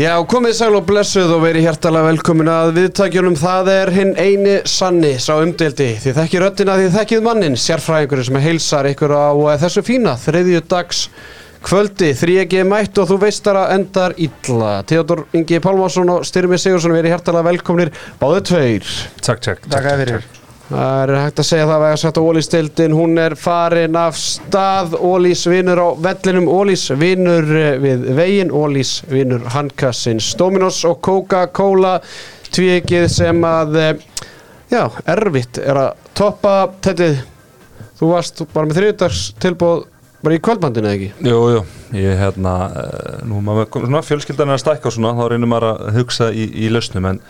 Já, komið sæl og blessuð og verið hjertalega velkomin að viðtækjunum. Það er hinn eini sanni sá umdeldi því þekkið röttina því þekkið mannin sérfræðingur sem heilsar ykkur á þessu fína þriðju dags kvöldi þrjegi mætt og þú veist þar að endar illa. Theodor Ingi Pálmarsson og Styrmi Sigursson verið hjertalega velkominir báðu tveir. Takk, takk, Takk fyrir Það er hægt að segja það að vega sett á Ólís-stildin, hún er farin af stað, Ólís vinur á vellinum, Ólís vinur eh, við veginn, Ólís vinur handkassins, Dominos og Coca-Cola, tvíegið sem að, eh, já, erfitt er að toppa, Tettið, þú varst bara með þriðdags tilbúð bara í kvöldbandinu eða ekki? Jú, jú, ég hérna, uh, nú maður kom svona fjölskyldan er að stækka svona, þá reynir maður að hugsa í, í lausnum, en,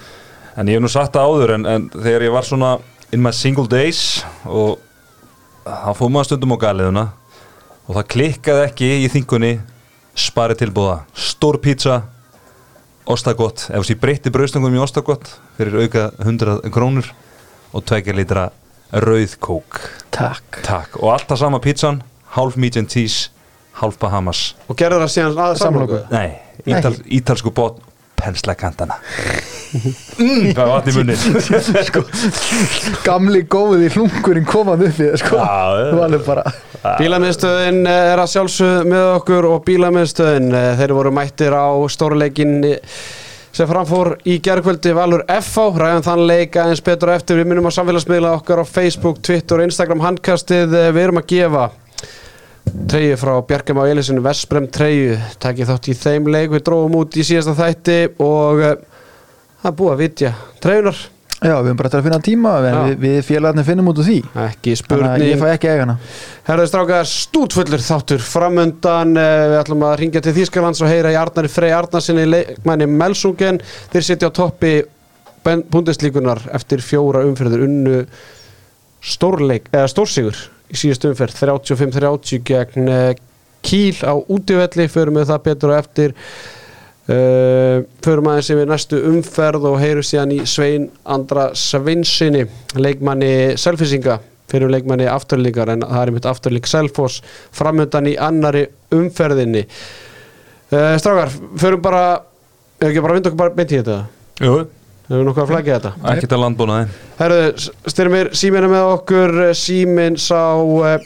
en ég hef nú sagt það áður, en, en þegar ég var svona in my single days og þá fóð maður stundum á galiðuna og það klikkaði ekki í þingunni spari tilbúða, stór pizza ostagott, ef þessi breytti braustangum í ostagott fyrir auka 100 krónur og tvekja litra rauð kók. Takk. Takk, og alltaf sama pizzan Half medium cheese, half Bahamas. Og gerður það síðan að samloku? Nei, ítal, ítalsku bót Pensla kantana mm, Það var allt í munni. Sko, Gamli góði hlungurinn komað upp í það sko. Það var alveg bara Bílamiðstöðin eh, er að sjálfsögðu með okkur og bílamiðstöðin, eh, þeir voru mættir á stórleikin sem framfór í gerðkvöldi Valur FH, ræðan þann leik aðeins betur eftir, við minnum á samfélagsmiðla okkar á Facebook, Twitter og Instagram handkastið, eh, við erum að gefa treyju frá Bjarkam á Elisinu Vesprem treyju, takk ég þátt í þeim leik, við dróðum út í síðasta þætti og uh, það er búið að vitja treyjunar, Já, við höfum bara eftir að finna tíma við, við félagarnir finnum út úr því. Ekki spurning. ég fæ ekki eigana. Herðu strákar, stútfullur þáttur framöndan, eh, við ætlum að ringja til Þýskalands og heyra í Arnari Frey Arnarsinni leikmanni Melsungen, þeir sitja á toppi Bundeslíkunar eftir fjóra umferður unnu stórleik, eða stórsigur í síðust umferð, 35-30 gegn eh, Kíl á útivelli, förum við það betur og eftir. Uh, förum aðeins yfir næstu umferð og heyru síðan í Svein Andra Sveinsinni leikmanni Selfisinga fyrir leikmanni afturlíkar en það er mitt afturlík Selfoss framöndan í annari umferðinni. Uh, Strákar, förum bara ef ekki bara vinda okkur bara beint í þetta. Jú, við nokkuð að flækja þetta? Ekkert að landbúnaði. Herðu, styrmir síminn er með okkur. Síminn sá uh,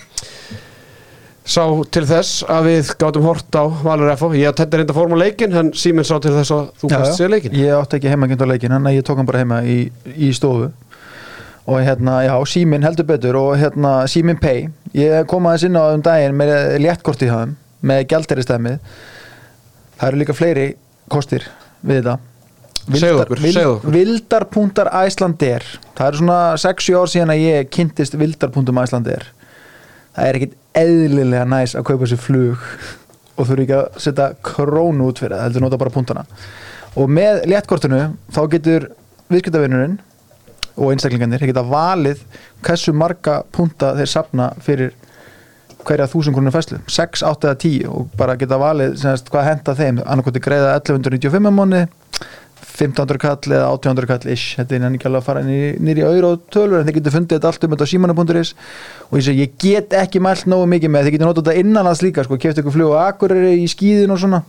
sá til þess að við gátum hort á Valur FO ég Teddy reynda fórum á leikin en síminn sá til þess að þú gæst sér leikin Ég átti ekki heimakjönd á leikin að ég tók hann bara heima í, í stofu. Og hérna, já, síminn heldur betur Og hérna, síminn pay. Ég kom aðeins inn á um daginn með léttkorti í hafum Með gjaldeiristæmið Það eru líka fleiri kostir við þetta Vildar.Icelandair Það eru svona 6-7 ár síðan að ég kynntist Vildar.Icelandair Það er ekkit eðlilega næs að kaupa sér flug og þurfi ekki að setja krónu út fyrir það, heldur nota bara punktana og með léttkortinu þá getur viðskiptavinnurinn og einstaklingarnir, þeir geta valið hversu marga punta þeir safna fyrir hverja þúsund krónur fæslu 6, 8 eða 10 og bara geta valið semast, hvað henda þeim, annarkoti greiða 1195 á mánu 1500 kall eða 1800 kall ish, þetta er alveg að fara nýri auðra og tölur en þeir getur fundið þetta allt um þetta á símanu.is og ég segi, ég get ekki mælt nógu mikið með þeir getur notað þetta innanlands líka, sko, kefti ykkur flug og akkurir í skíðin og svona.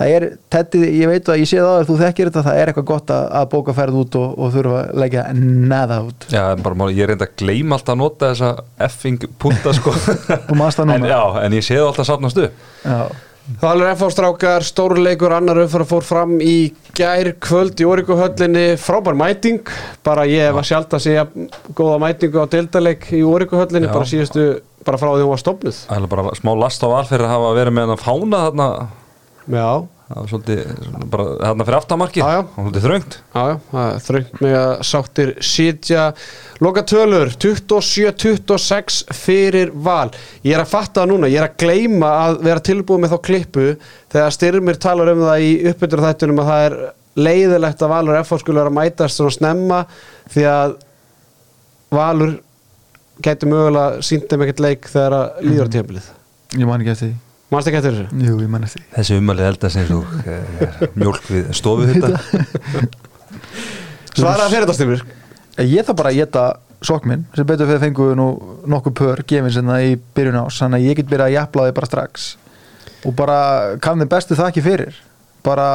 Það er, tetti, ég veit að ég sé það að þú þekkir þetta, það er eitthvað gott að, að bóka ferð út og, og þurfa að leggja neða út. Já, bara máli, ég reyndi að gleyma alltaf að nota þessa effing punta sko. En? Já, en ég sé það alltaf safnast upp. Já. Valur FO strákar, stórleikur annar umfara fór fram í gær kvöld í Órikuhöllinni, frábær mæting bara ég var sjálft að segja góða mætingu á deildaleik í Órikuhöllinni bara síðustu, bara frá því hún var stopnuð Það er bara smá last á val fyrir að hafa verið með hann að fána þarna. Já, Það var svolítið, svona bara þarna fyrir já. Það var svolítið þröngt. Já, já, það er þröngt með að sáttir sitja. Loka tölur, 27-26 fyrir val. Ég er að fatta það núna, ég er að gleyma að vera tilbúið með þá klippu þegar styrmir talar um það í uppbyrður þættunum að það er leiðilegt að Valur FH skulle vera að mætast svona snemma því að Valur gæti mögulega sínt þeim ekkert leik þegar að líður á tímabilið. Ég man ekki eftir því Manst ekki eftir þessu? Jú, ég man eftir því. Þessi umalið elda sem þú eh, mjólk við stofu þetta Svaraði fyrir þetta styrmir Ég þarf bara að geta sokk minn sem betur fyrir fengu nú nokkuð pör gefins en það í byrjun ás þannig að ég get byrjað að jafla þig bara strax. Og bara kann þið bestu þakki fyrir. Bara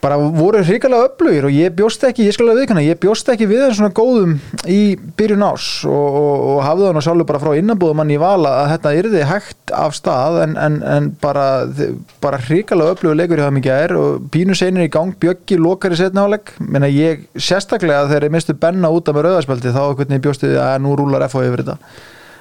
bara voru hrikalega öflugir og ég bjóst ekki, ég skal alveg viðkana, ég bjóst ekki við þeim svona góðum í byrjun ás og, og, og hafði það nú sjálfur bara frá innanbúðumann í vala að þetta yrði hægt af stað en, en, en bara, bara hrikalega öflugur leikur í það mikið er og pínu seinir í gang, bjöggi lokar í setna álegg menna ég sérstaklega þegar ég mistu benna út af með rauðarspjaldi þá því að nú rúlar FH yfir þetta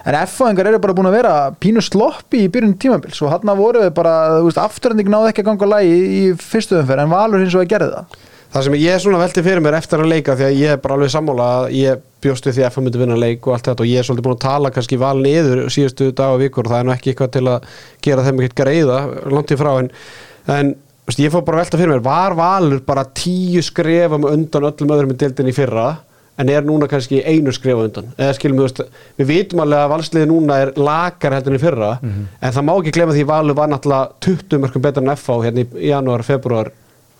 en F-fóðingar eru bara búin að vera pínu sloppi í byrjun tímabils og hann voru bara, þú veist, afturhending náði ekki að ganga lægi í fyrstu umferð en Valur hins og að gera það. Það sem ég svona velti fyrir mér eftir að leika því að ég er bara alveg sammála að ég bjóst við því að FH myndi vinna leik og allt þetta og ég er svolítið búin að tala kannski val niður síðustu dag og vikur og það er nú ekki eitthvað til að gera þeim ekkert greiða langt í frá en, en veist, ég fór bara að velta fyrir mér, var valur bara tíu skrefum undan öllum öðrum í dildin í fyrra en er núna kannski einu skrifa undan? Eða skilum við, við vitum alveg að valsliði núna er lakar heldur enn í fyrra mm -hmm. en það má ekki glemja því Valur var náttúrulega 20 mörgum betur enn FH hérna í janúar, februar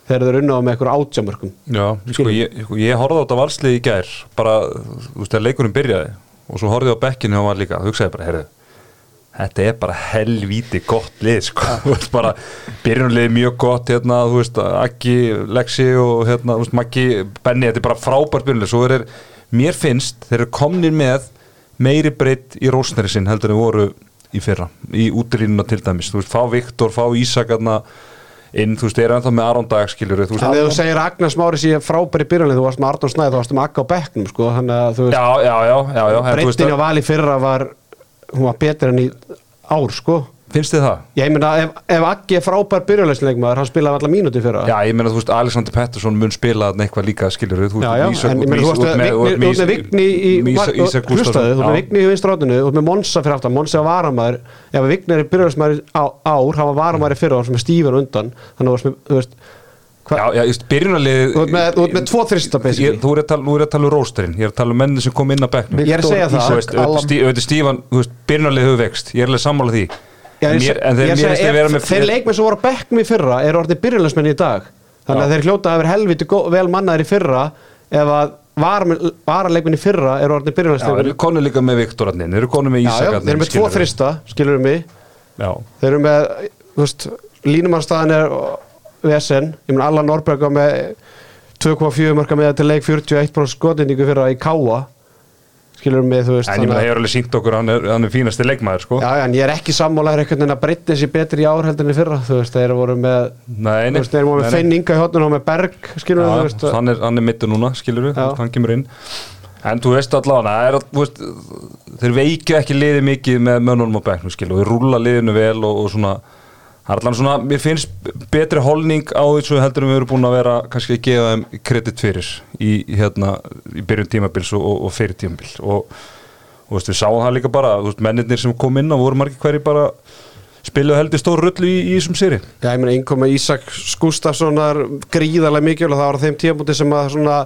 þegar þeir eru unnað með eitthvað átjamörgum Já, sko, ég, sko, ég horfði á þetta valsliði í gær bara, þú veist, þegar leikurinn byrjaði og svo horfði ég á bekkinu og var líka, þú hugsaði bara, herru þetta er bara helvíti gott lið sko, bara byrjunlið mjög gott, hérna, þú veist Akki, Lexi og hérna, þú veist Maggi, Benny, þetta er bara frábært byrjunlið svo er, mér finnst, þeir eru komnið með meiri breytt í rósneri sinn heldur en voru í fyrra í útrýnuna til dæmis, þú veist, fá Viktor, fá Ísak hérna inn, þú veist, eru ennþá með Aron Dag, skiljur þú veist, Þannig að þú segir Agnars Mári sé frábæri byrjunlið, þú varst með Arnón Snæð, þú varst með Akka á bekknum, sko, þannig að þú veist, já, já, já, já, breyttin á vali fyrra var hún var betur enn í ár sko. Finnst þið það? Já, ég meina, ef, ef Aggi er frábær byrjulegsleikmaður, hann spilaði allar mínúti fyrir Já, ég meina, þú veist, Alexander Pettersson mun spila eitthvað líka, skiljur þú Já, já, en ég meina, þú veist, með Vigni í hlustaðu, þú með Vigni í vinstráðinu, þú veist með Monsa fyrir aftan Monsa var varamæður, ef Vigni er byrjulegsmaður ár, hann var varamæður fyrir ár sem er stífur undan, þannig að þú veist Já, já, just byrjunarlið Þú ert með, með tvo þrista basically. Þú er að tala, er að tala um rósterinn, ég er að tala um menni sem kom inn á bekknum. Ég er að segja það. Auðvitað Stífan, byrjunarlið hefur vext Ég er alveg sammála því. Já, mér, En þeir, mér að með Þeir leikmið sem voru á bekknum í fyrra eru orðið byrjunarlegsmenn í dag. Þannig að þeir hljóta að vera helviti vel mannaðir í fyrra ef að varaleikminn í fyrra eru orðið byrjunarlegsmenn Þeir eru konu líka með Viktor Þeir eru konu með Ísak Eru eru vesen, ég menn Allan Norberg á með 2,4 marka með til leik 41% skotindíku fyrir að í káa skilur mig, þú veist en ég menn að ég er alveg sínt okkur, hann er, hann er fínasti leikmaður sko. já, já, en ég er ekki sammálaður einhvern veginn að breytta þessi betri í árheldinni fyrra þú veist, þeir voru með nei, þú veist, þeir voru með fenninga í hotnum og með berg skilur já, þú veist hann er, er mittu núna, skilur þú, hann kemur inn. En þú veist allavega, þeir veikju ekki liði mikið með mönnunum á begnum, skilur, þeir rúla liðinu vel og, og svona Það er allan svona, mér finnst betri holning á þessu heldur en við erum búin að vera kannski að gefa þeim kredit fyrir í, hérna, í byrjun tímabils og, og fyrir tímabil og, og veist, við sáum það líka bara, veist, mennir sem kom inn og voru margir hverji bara spiluðu heldur stór rullu í, þessum séri. Já, ég meina, einkoma Ísak Skústafssonar gríðarlega mikil og það var þeim tímabúti sem að svona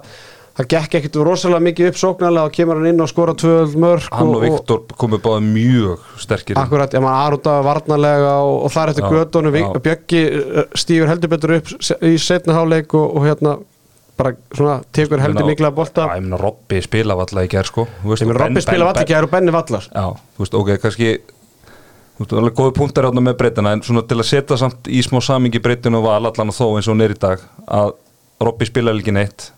það gekk ekkert rosalega mikið upp sóknarlega og kemur hann inn og skora tvöld mörg hann og, Viktor komið báði mjög sterkir akkurat, ég maður Arúta varnarlega og, og þar eftir gödunum Bjöggi eh, stýfur heldur betur upp í setnaháleik og, og hérna bara svona tekur heldur mikla að bolta ég meina Robby spila valla í gerð sko. Ég meina Robby spila valla í gerð og Benny vallar. Já, þú veist, ok, kannski þú veist, alveg góði punktar átna með breytina en svona til að setja samt í smá samingi breytinu og val allan og þó eins og hún er í dag að Robby spila ekki neitt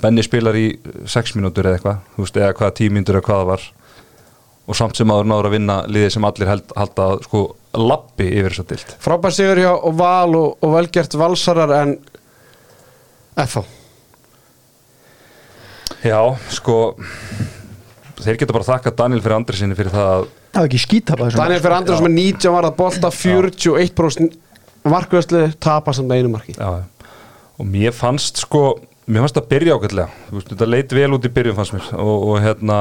Benny spilar í 6 mínútur eða eitthvað, þú veist, eða hvaða 10 mínútur eða hvaða var. Og samt sem aður náður að vinna liðið sem allir held, held að sko lappi yfir þess að dilt. Frábær sigur hjá og val og, og velgert valsarar en FH Já, sko þeir geta bara þakka Daniel fyrir Andresinni fyrir það að Það var ekki skítapa Daniel fyrir Andresin með 19 var að bolta 41% markvæðsli tapast samt einu marki. Já, og mér fannst sko mér fannst það að byrja ákveðlega þetta leit vel út í byrjun fannst mér. Og, og hérna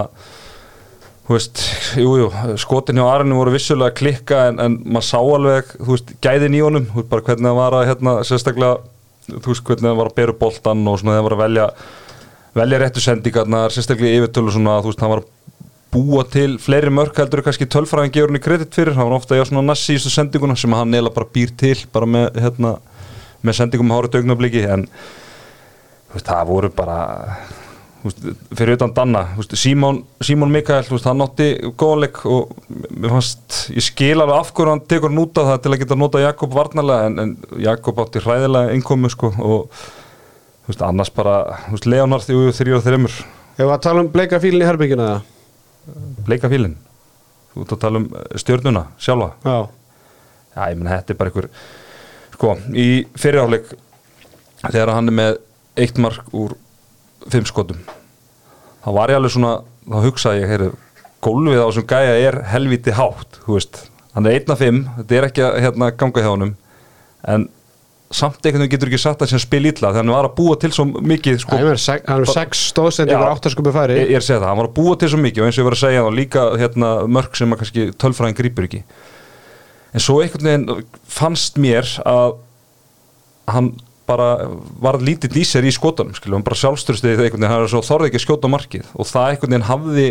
þú veist, jújú, jú, skotin hjá Arne voru vissulega að klikka en, en maður sá alveg, þú veist, gæðin í honum. Þú veist bara hvernig það var að hérna sérstaklega þú veist hvernig það var að beru boltan og svona það var að velja velja réttu sendingarnar, sérstaklega yfirtölu svona þú veist, það var að búa til fleiri mörk heldur kannski tölfræðin gefur henni kredit fyrir, það var ofta að á svona nassi í þessu sendinguna sem hann neila bara býr til bara með, hérna, með sendingum hárið dögnabliki en veist, það voru bara veist, fyrir utan Danna Símon, Símon Mikael, hann átti góðleik og fannst ég skil alveg af hverju hann tekur hann út af það til að geta nota Jakob varnarlega en, en Jakob átti hræðilega innkomu sko og annars bara veist, Leonard þrjú þrjú og þreymur Ef að tala um bleika fílinn í herbyggina bleika fílinn? Þú ert að tala um eh, stjörnuna sjálfa? Já, Já, ég menn þetta er bara einhver sko, í fyriráleik þegar hann er með eitt mark úr fimm skotum. Þá var ég alveg svona, þá hugsaði ég heyru, gólfið á þessum gæja er helviti hátt, þú veist. Hann er einn af fimm, þetta er ekki að hérna, ganga hjá honum. En samt einhvern veginn getur ekki satt að sem spil illa þegar hann var að búa til svo mikið sko, hann sek- hann er sex stóðsendingur Já. áttaskupi færi. Ég, ég að segja það, hann var að búa til svo mikið og eins og ég var að segja þá líka hérna, mörg sem að kannski tölfræðin grýpur ekki. En svo einhvern veginn fannst mér að hann bara var lítið í sér í skotunum skilur, hann bara sjálfstyrstið einhvern veginn, hann svo þorði ekki að skjóta markið. Og það einhvern veginn hafði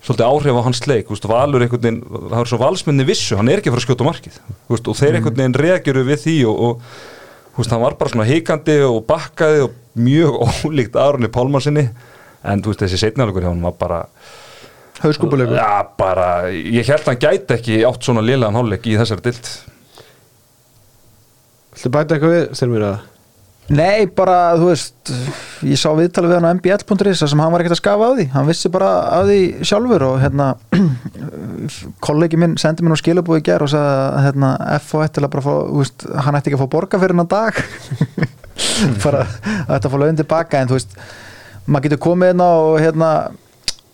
svolítið áhrif á hans leik, veist, valur einhvern veginn það er svo valsmenni vissu, hann er ekki að fara að skjóta markið veist, og þeir einhvern veginn reagiru við því og, og veist, hann var bara svona hikandi og bakkaði og mjög ólíkt Aronni Pálmarsinni en þessi setnafleikur hjá hann var bara Hauskúpuleikur. Já, bara, ég held að hann gæti ekki átt svona liðlegan hálfleik í þessari dild Viltu bæta eitthvað við, styrmir að Nei, bara, þú veist ég sá viðtalið við hann á mbl.is sem hann var ekkert að skafa á því, hann vissi bara á því sjálfur og hérna kollegi minn sendi mér nú skilabúi í ger og sagði að hérna, FO ætti að bara fá, þú veist, hann ætti ekki að fá borga fyrir hennan dag. Bara að þetta fá lögum tilbaka en þú veist, maður getur komið inn á hérna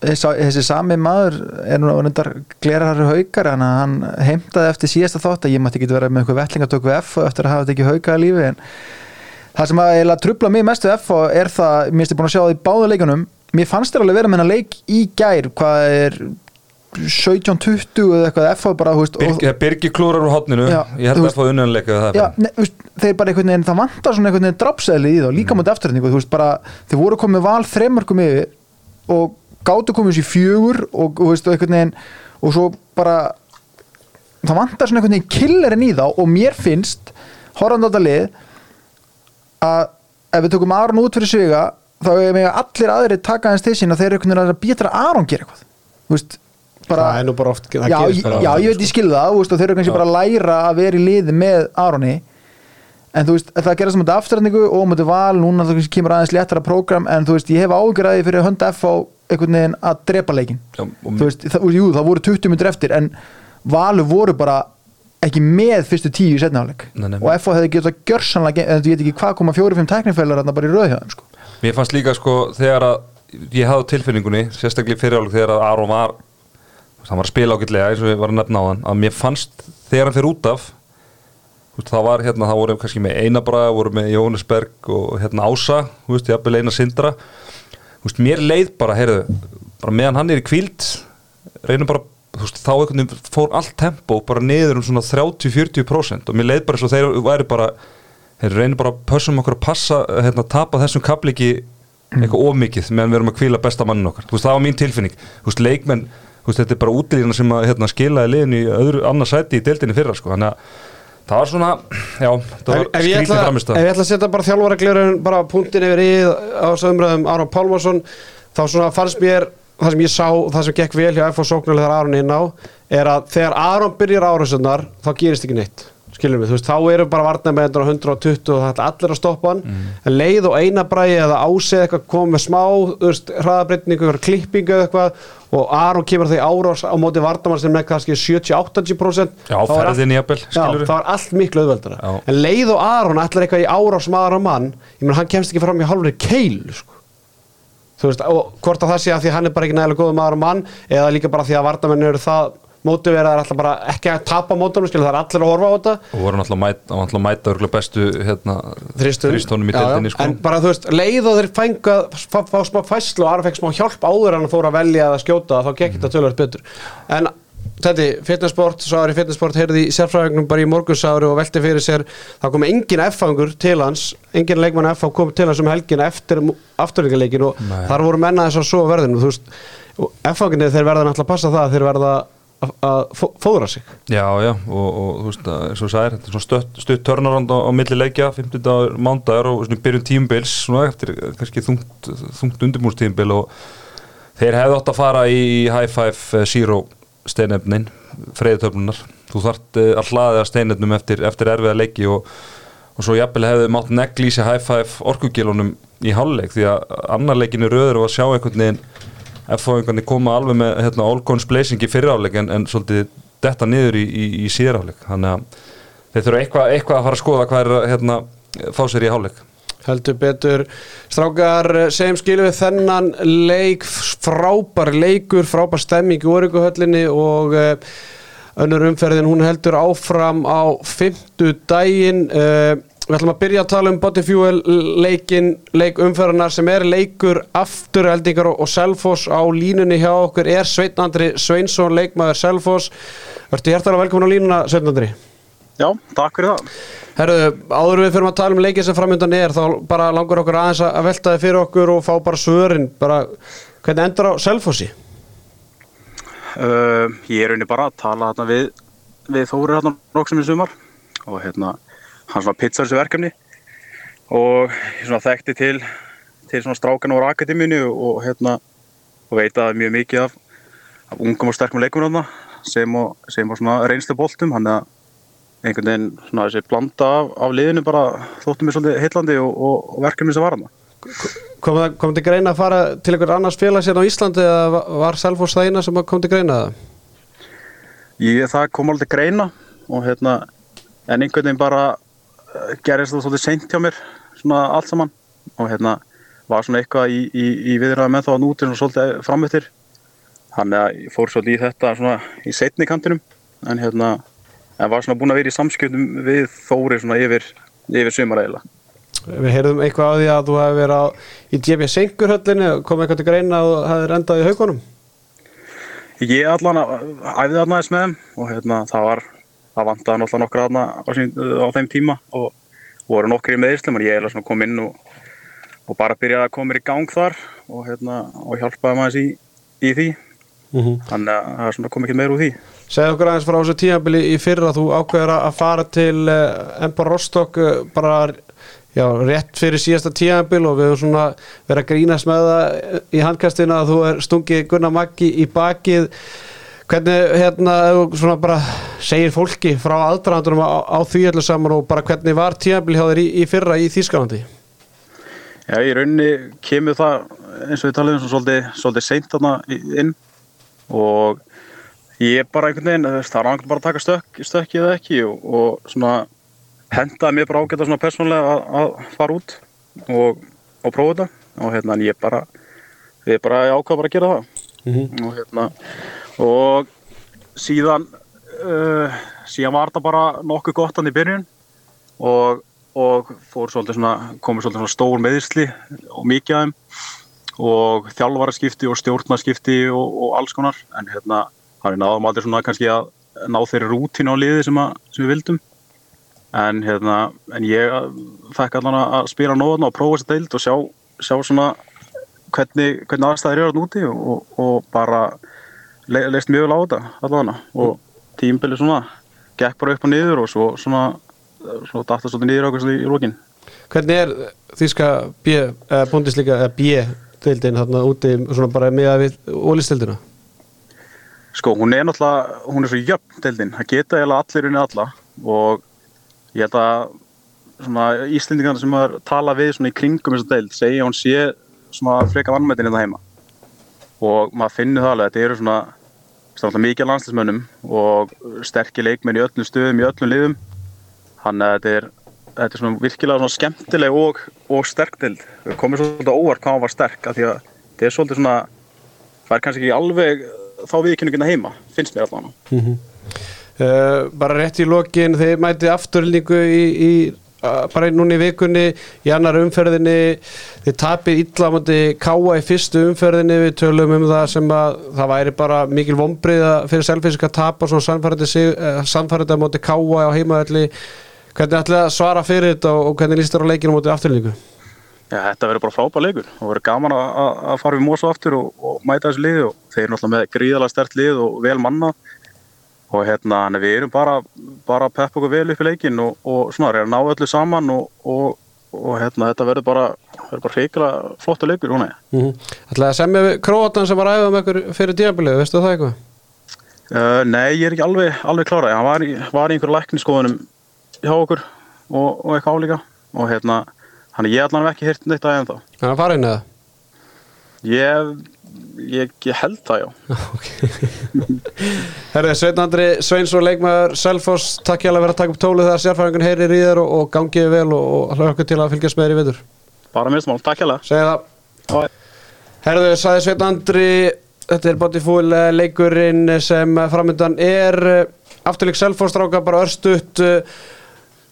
þessi, þessi sami maður er nú reyndar glerarhæri haukar en hann heimtaði eftir síðasta þátt að ég mætti ekki vera með eitthvað vettlingatöku við FO eftir að hafa þetta ekki haukað í lífi en það sem að trubla mig mest við FO er það, mér erstu búin að sjá það í báðu leikunum mér fannst þér alveg vera með hennar leik í gær hvað er 17-20 eða eitthvað FO bara, þú veist, og- Birgi, Birgi klúrar úr hotninu Já, ég held að fá unnanleika það Já, ne, veist, þeir bara einhvern veginn, það vantar svona einhvern veginn drapsæli í þá, líka mútið afturhendingu, þú veist bara, þeir voru komið val þreymörkum yfir og gátu komið sér fjögur og, og veist, og veginn, og svo bara það vantar svona einhvern veginn killerinn í þá og mér finnst, horfandi á þetta lið að ef við tökum Aron út fyrir sviga þá er mig að allir aðrir taka hans til sín og þeir eru einhvern veginn að býja að Aron gera eitthvað. Veist, bara Það er nú bara oft það já, ég- bara já, ég veit ég skil það þú veist, og þeir eru kannski bara að læra að vera í liði með Aroni. En þú veist, það gerast mútið afturrætningu og mútið val núna það kemur aðeins léttara prógram en þú veist, ég hef ágjör að því fyrir hönda F á einhvern veginn að drepa leikin þú veist, það, jú, það voru 20 minnur eftir en valu voru bara ekki með fyrstu tíu í nei. og F hefði getað gjörsanlega en þú veit ekki hvað koma fjóri-fimm teknifælar bara í rauðhjáðum sko. Mér fannst líka sko þegar að ég hafði tilfinningunni, sérstaklega í fyriráleik þegar að Aron var hann var að spila ágætlega eins og ég var að nefna á hann að mér fannst þegar hann fyrir út af það var hérna, það voru kannski með Einabraga, voru með Jóhannes Berg og hérna Ása, þú veist, jafnvel Einar Sindra veist, mér leið bara, heyrðu bara meðan hann er í kvíld reynum bara, veist, þá einhvern veginn fór allt tempo bara niður um svona 30-40% og mér leið bara svo þeir væri bara þeir reynir bara að pössum okkur að passa hérna, tapa þessum kapliki eitthvað ómikið meðan við erum að kvíla besta mannin okkar. Veist, það var mín tilfinning, leikmenn þetta er bara útilíðina sem að hérna, skilaði liðinu í öðru annars sæti í deildinni fyrra sko. þannig að það var svona já, það var skrítið framist ef ég ætla að setja bara þjálfaraglirun bara punktin yfir í á umræðum Aron Pálmarsson þá svona fannst mér það sem ég sá, það sem gekk vel hjá FH Sóknarlega þegar Aron er inn á er að þegar Aron byrjar árásunnar þá gerist ekki neitt skilum við, þú veist, þá eru bara varnarmeðendur á 120 og það er allir að stoppa hann en leið og eina bræði eða ásið eitthvað kom með smá, þú veist, hraðabreytningu eitthvað klippingu eða eitthvað og Aron kemur því árás á móti varnarmann sem er kannski 70-80% já, er ferðin í Já, skilur það var allt miklu auðveldara Já. En leið og Aron ætlar eitthvað í árás maður á mann Ég meina hann kemst ekki fram í hálfri keil sko. Þú veist, og hvort að það sé að því hann er bara ekki nægilega góð maður á mann Eða líka bara því að vardamenn eru það Mótiveraðar ætla bara ekki að tapa mótunum það er allir að horfa á þetta. Og voru náttúrulega að mæta, að mæta örgulega bestu hérna, þristónum í deildinni sko. En bara þú veist, leið og þeir fængu að fá, fá smá fæslu og Aron fekk smá hjálp áður en hann fór að velja að skjóta Þá gekk þetta tölvöld betur. En þetta, fitnessport, svo er í fitnessport heyrði í sérfræðingnum bara í morgunsári og velti fyrir sér, það kom engin F-fangur til hans, engin leikmann F kom til hans um helgina eftir afturleikin og Nei. þar voru menna þess að svo verðinu þú veist, F-fanginni þeir verða náttúrulega að passa það, þeir verða að- að fó- fóðra sig. Já, já, og, og þú veist að, þú sagðir, þetta er svona stutt, stutt törnarand á, á milli leikja, 50 dagar, mándagar og svona byrjun tímbils, svona eftir eh, kannski þungt, þungt undirbúrstímbil og þeir hefðu átt að fara í High Five eh, Zero steinefnin, freyðutöflunar þú þart uh, að hlaða steinefnum eftir, eftir erfiða leiki og, og svo jafnvel hefðu mátt sig High Five orkugilunum í hálfleik því að annar leikinu röður og að sjá einhvern veginn F-fóingarnir koma alveg með hérna, all guns blazing í fyriráleik en, en svolítið detta niður í, í, í síðaráleik þannig að þeir þurfa eitthvað, eitthvað að fara að skoða hvað er hérna, fá sér í hálfleik. Heldur betur. Strákar segjum skilu við þennan leik frábær leikur, frábær stemming í orikuhöllinni og uh, önnur umferðin hún heldur áfram á fymtu daginn uh, við ætlum að byrja að tala um Body Fuel leikin, leik umferðinar sem er leikur afturheldingar og, og Selfoss á línunni hjá okkur. Er Sveitn Andri Sveinsson, leikmaður Selfoss? Vertu hjertalega velkomin á línuna Sveitn Andri? Já, takk fyrir það. Herru, áður við fyrir að tala um leikið sem framöndan er þá bara langar okkur aðeins að velta þið fyrir okkur og fá bara svörin. Bara, hvernig endur á Selfossi? Uh, ég er raunin bara að tala hérna við, við Þóri hérna nokksum í sumar. Og hérna hann svona pizzar þessu verkefni. Og ég svona þekkti til til svona strákan úr akademíinu og hérna og veit að mjög mikið af, af ungum og sterkum leikum hérna sem og, sem og svona reynslu boltum. Hann að einhvern veginn svona þessi blanda af, af liðinu bara þóttum mér svolítið heillandi og, og, og verkefni sem var hann Kom, það- kom til greina að fara til einhver annars félags hérna á Íslandi eða va- var Selfoss það eina sem kom til greina það? Ég, það kom alveg greina og hérna, en einhvern veginn bara gerist það svolítið seint hjá mér, svona allt saman. Og hérna var svona eitthvað í, í, í viðræða með þá að núti svona svolítið framöttir þannig að ég fór svolítið í þetta svona í setni kantinum. En hérna, en var svona búin að vera í samskjöldum við Þóri svona yfir, yfir sumaræðila. Við heyrðum eitthvað á því að þú hefði verið á, í DB Senkurhöllinni kom eitthvað til greina að þú hefði rendað í haugunum Ég allan æfði þarna þess með og hérna það var, það vantaði náttúrulega nokkra þarna á, á þeim tíma og voru nokkri meðislum og ég er svona kom inn og, og bara byrjaði að koma mér í gang þar og hérna og hjálpaði maður í, í því. Þannig að það er svona kom ekki meir úr því. Segð okkur aðeins frá þessu tímabili í fyrra. Þú ákveður að fara til uh, Empor Rostock uh, bara já, rétt fyrir síðasta tímabil og við höfum svona verið að grínast með það í handkastinu að þú er stungið Gunnar Maggi í bakið hvernig hérna svona bara segir fólki frá aðdraðandunum á, á því öllu saman og bara hvernig var tímabil hjá þér í, í fyrra í Þýskalandi? Já, í rauninni kemur það eins og við talaðum svona svolítið, svolítið seint þarna inn. Og ég bara einhvern veginn, það er annað bara að taka stökk, stökki eða ekki og, og svona hendaði mér bara ágæta svona persónulega að, að fara út og, og prófa þetta. Og hérna en ég bara, ég bara ég ákvað bara að gera það. Og hérna og síðan uh, síðan var þetta bara nokkuð gott hann í byrjun. Og, og fór svolítið svona, komið svolítið svona stór meðisli og mikið af þeim. Og þjálfaraskipti og stjórnarskipti og, og alls konar. En hérna hann er náðum aldrei svona kannski að ná þeirri rútínu á liði sem, að, sem við vildum. En hérna en ég fekk allan að spila nóðan og prófa þessi deild og sjá, sjá svona hvernig, hvernig aðstæðir eru þarna úti og, og bara le, leist mjög vel á þetta allan og tímbili svona gekk bara upp og niður og svo svona svo datta svolítið niður svona í lókin Hvernig er Þýska B, uh, búndislíka eða B-deildin þarna úti svona bara með að við ólistildina Sko, hún er náttúrulega, hún er svo jöfn deildin, það geta eiginlega allir unni alla. Og ég held að svona Íslendingarna sem að tala við svona í kringum þessa deild segja hún sé svona freka vannmættin hérna heima og maður finnur það alveg, þetta eru svona svona mikið landslismönnum og sterkir leikmenn í öllum stöðum, í öllum liðum. Þannig að þetta er þetta er svona virkilega svona skemmtileg og, og sterk deild, við komum svolítið óvart hvað hún var sterk, af því að þetta er svolítið svona það er kannski ekki alveg þá viðkynningina heima, finnst mér allan Uh, bara rétt í lokin þið mætið afturlningu í, í bara núna í vikunni í annar umferðinni þið tapir illa á móti káa í fyrstu umferðinni við tölum um það sem að það væri bara mikil vombriða fyrir selfisk að tapa svona uh, sannfærandi á móti káa á heimaðalli hvernig ætlaði að svara fyrir þetta og, hvernig líst þér á leikinu á móti afturlningu Já, þetta verður bara frábær leikur. Og verður gaman að, að- að fara við Mósu aftur og, og mæta þessu liði og þeir eru náttúrulega með gríðalega stert lið og vel manna og hérna, þannig að við erum bara, bara að peppa okkur vel upp í leikin og, og svona, reyna að ná öllu saman og, og, og hérna, þetta verður bara, verður bara hreikala flottu leikur, er. Mm Ætlaði að semja við Króatan sem var að æfa með ykkur fyrir díabilið, veistu það eitthvað? Uh, nei, ég er ekki alveg, alveg klára. Hann var í, var í einhverju lækniskoðunum hjá okkur og, og eitthvað álíka og hérna, hann ég allan hef ekki hýrt neitt aðeins þá. Hann er farin eða? Ég, ég, ég held það, já. Herði, Sveinn Andri Sveinsson leikmaður Selfoss, takk hjá að vera að taka upp tólið þegar sérfæðingun heyrir í þér og, og gangiði vel og, og hlökkur til að fylgjast með þér í viður. Bara minnsmál, takk hjá það. Herðu, sagði Sveinn Andri, þetta er Botifúl leikurinn sem framöndan er eh, afturleik Selfoss stráka bara örstutt uh,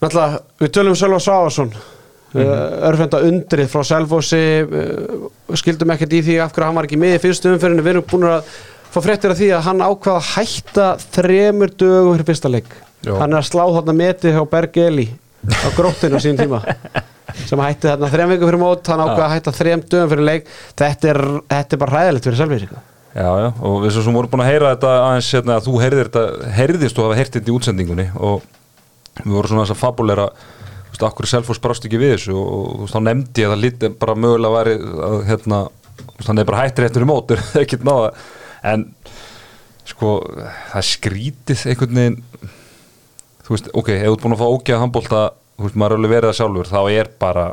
náttúrulega, við tölum Sölva Svávarsson -hmm. Örfenda undrið frá Selfossi uh, skildum ekkert í því af hverju hann var ekki með í fyrstu umferðinu, við erum búin að fá fréttir af því að hann ákvaða að hætta þremur dögum fyrir fyrsta leik. Jó. hann er að slá þarna metið hjá Berg Eli á gróttinu sín tíma sem hætti þarna þrem viku fyrir mót. Hann ákvaða að hætta þrem dögum fyrir leik. Þetta er, þetta er bara ræðilegt fyrir Selfossi Já, já, og við sem vorum búin að heyra þetta aðeins hérna, að þú heyrðist og hafa heyrt þetta í útsendingunni og við vorum svona þess að fabulera þú veist, akkur Selfoss brást ekki við þessu og, þú veist, þá nefndi ég að það lítið bara mögulega væri að hérna, þú veist, hann er bara hættir eftir í mótur, ekkert náða en sko, það skrítið einhvern veginn þú veist, ok, ef þú búin að fá ógæða handbólta, þú veist, maður er alveg verið það sjálfur þá er bara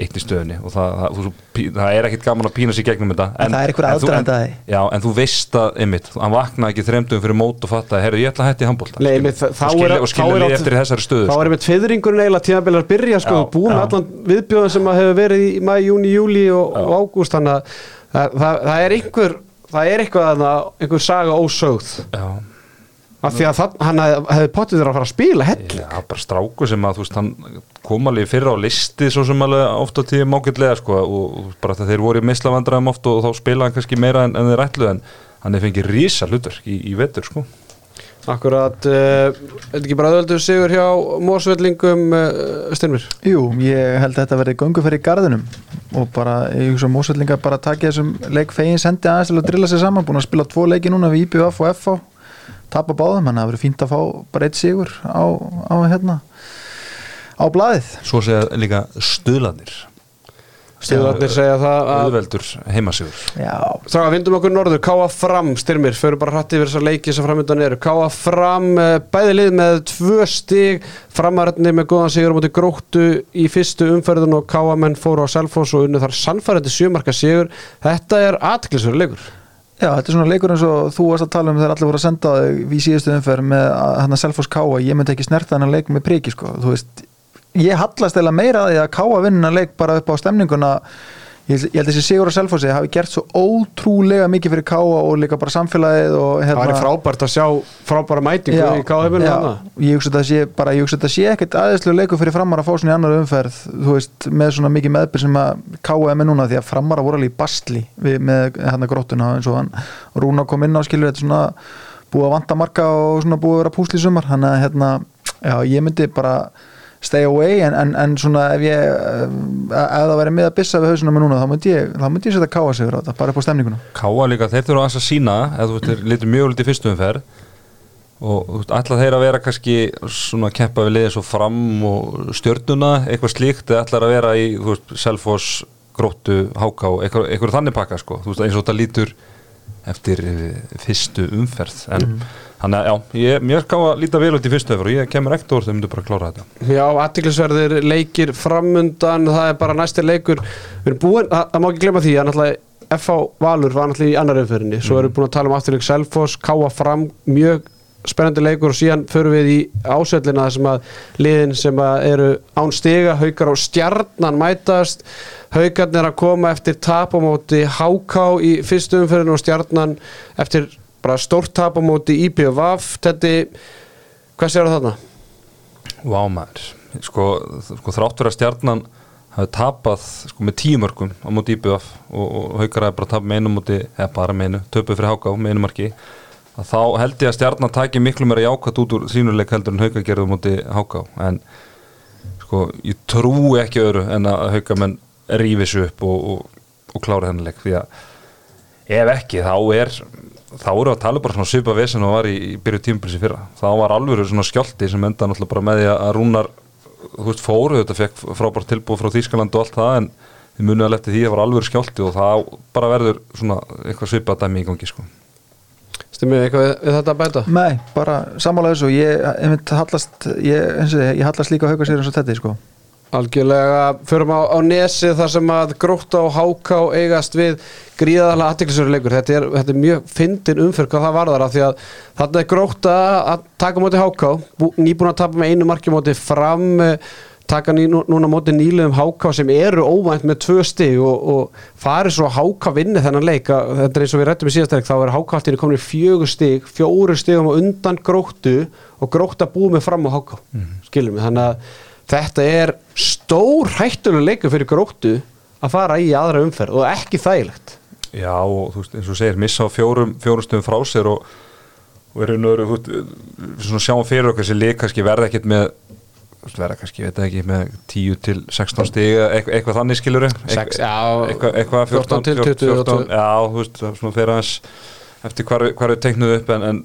eitt í stöðunni og það, það, þú, það er ekkit gaman að pína sér gegnum þetta En það er einhver en þú- aðdragandi en- að því. Já, en þú veist að, einmitt, hann vaknaði ekki þremdum fyrir mót og fattaði, herru, ég ætla að hætti handbólta einmitt, þá og skilja, er- er átt- eftir í þessari stöðu þá sko. er einmitt fiðringurinn eiginlega tíðanbílar að byrja sko, Já, búin já. allan viðbjóðan sem að hefur verið í mæ, júni, júli og, og ágúst þannig að það, það, það er einhver það er eitthvað að einhver saga ósögð Já, af því að það, hann hef- hefði pottið þér að fara að spila hell Já, bara stráku sem að þú veist, hann kom alveg fyrra á listi svo sem alveg oft á tíðum ágætlega sko og, og bara það þeir voru í mislavandræðum oft og, þá spilaði hann kannski meira en, en þeir ætluð en hann er fengið rísa hlutur í, í vetur sko. Akkurat, uh, er ekki bara öðvöldu sigur hjá Mósvellingum uh, Styrmir? Jú, ég held að þetta verði gönguferð í garðinum og bara, ég hugsa að Mósvellinga bara takja þessum leik fegin sendi aðeins til að drilla sig saman, búin að spila tvo leiki núna við IBF og FH, tapa báðum að það verður fínt að fá bara eitt sigur á, á hérna á blaðið. Svo segja líka stuðlanir Stíðarnir segja það að auðveldur heimasigur. Já, Stráka, vindum okkur norður, Káa fram styrmir, förum bara hrætti yfir þessar leiki sem framöndan eru, Káa fram eh, bæði lið með tvö stig framaröndni með góðan sigur á móti gróttu í fyrstu umferðin og Káa menn fóru á Selfoss og unnu þar sannfærandi sjömarka sigur, þetta er atklisverður leikur Já, þetta er svona leikur eins og þú varst að tala um þegar allir voru að senda þig í síðustu umferð með hann að Selfoss Káa, ég myndi ekki snerta þennan leik með priki sko, þú veist ég hallast eða meira að því að Káa vinna leik bara upp á stemninguna ég, ég held að þessi Sigur og Selfossi hafi gert svo ótrúlega mikið fyrir Káa og líka bara samfélagið og Það væri frábært að sjá frábæra mætingu í já, þarna. ég hugsa þetta sé bara, ég hugsa þetta sé ekkert aðeinslu leikur fyrir framar að fá svona í annar umferð veist, með svona mikið meðbyr sem að Káa er með núna því að framar að voru alveg í bastli við, með hérna gróttuna eins og hann. Rúna kom inn á skilur þetta er svona búið að vanta marka og svona búið að vera púsli í sumar hann að hérna, já, ég myndi bara stay away en, en, en svona ef ég eh, ef það væri með að byssa við hausuna með núna þá myndi ég, ég setja káa sig á þetta bara upp á stemninguna. Káa líka, þeir þurfa að sína eða þú litur mjög lítið fyrstu umferð og ætla þeir að vera kannski svona að keppa við liðið svo fram og stjörnuna, eitthvað slíkt eða ætla að vera í, Selfoss gróttu, háká, eitthvað, eitthvað þannig pakka sko, þú veist, eins og þetta lítur eftir eh, fyrstu umferð. En þannig að já, ég, mér ká að líta vel út í fyrstu umferð og ég kemur ekkert orð þegar myndu bara að klára þetta. Já, aðtiklisverðir leikir framundan, það er bara næsti leikur. Við erum búin, það, það má ekki glemma því að náttúrulega FH Valur var náttúrulega í annar umferðinni. Svo erum við búin að tala um afturleik Selfoss, Káa fram mjög spennandi leikur og síðan förum við í ásvellina þar sem að liðin sem að eru án stiga, haukar og stjarnan mætast haukarnir er að koma eftir tap á móti HK í fyrstu umferðinu og stjarnan eftir bara stórt tap á móti IPVF Tetti, hvað séu þarna? Vá maður, sko, sko þrátt fyrir að stjarnan hafi tapað sko, með tímörkum á móti IBF og, og haukar hafi bara tapað með einu móti, eða bara með einu, töpuð fyrir háká með einu marki. Að þá held ég að stjarnan taki miklu meira jákvæmt út úr sínuleik heldur en hauka gerðu á móti háká. En sko, ég trú ekki öðru en að hauka menn rífi sig upp og, og, og klára þennan leik því að ef ekki þá er þá voru að tala bara svona svipa vesen og var í, í byrju tímbilsi fyrra þá var alveg svona skjálti sem enda náttúrulega bara með því að Rúnar þú veist fóru, þetta fekk frábært tilbúð frá Þýskaland og allt það en þið munið að lefti því að var alveg skjálti og það bara verður svona eitthvað svipa dæmi í gangi sko. Stimmið eitthvað við, þetta að bæta? Nei, bara sammála þessu ég, ég, hallast, ég, eins og ég, ég hallast líka að hauka sér eins og þetta sko. Algjörlega, förum á, á nesi þar sem að gróta og háká eigast við gríðarlega aðtiklisverður leikur. Þetta er, þetta er mjög fyndin umfyrk hvað það varðar af því að þarna er gróta að taka móti háká, nýbúin að tapa með einu marki móti fram eh, taka ný, núna móti nýluðum háká sem eru óvænt með tvö stig og, og farið svo háká vinni þennan leik. Þetta er eins og við rættum í síðastæk þá er háká alltaf komin í fjögur stig fjóru stigum undan gróttu og gróta búið með fram á háká. Mm. skilum við, þannig að þetta er stór hættulega leikur fyrir gróttu að fara í aðra umferð og ekki þægilegt. Já og þú veist eins og segir missa á fjórum, fjórum stöðum frá sér og, og er einhverju svona sjáum fyrir okkur sem leik kannski verða ekkit með verða kannski, veit ekki, með 10 til 16 stíg, eitthvað, eitthvað þannig skiluru Sex, já, eitthvað, eitthvað 14, 14 til 20 14, já, þú veist, það er svona fyrir aðeins eftir hvar við teiknuðu upp en, en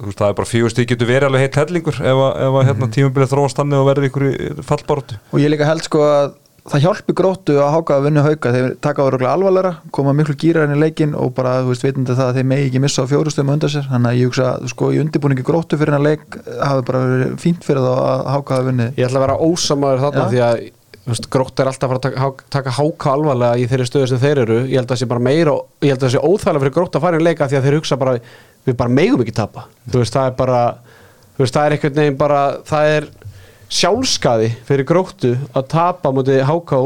veist, það er bara fjögur stík getur verið alveg heitt hellingur ef að, ef að hérna, Mhm. tímabilið þróast þannig og verður ykkur fallbáratu og ég líka held sko að það hjálpi gróttu að háka að vinna hauka. Þeir taka á röglega alvarlega, koma miklu gýrar inn í leikin og bara, þú veist, veitandi það að þeir megi ekki missa á fjórustum undan sér, þannig að ég hugsa sko í undirbúningi gróttu fyrir hennar leik hafi bara verið fínt fyrir þá að háka að vinni Ég ætla að vera ósamaður þarna Já. því að þú veist, grótt er alltaf að taka, há- taka háka alvarlega í þeirri stöðu sem þeir eru. Ég held að það sé bara meira ég held að það sé óþægilega fyrir grótt að fara í leika því að þeir hugsa bara við bara megum ekki tapa. Þú veist það er bara veist það er einhvern veginn bara það er sjálfskaði fyrir gróttu að tapa mútið háká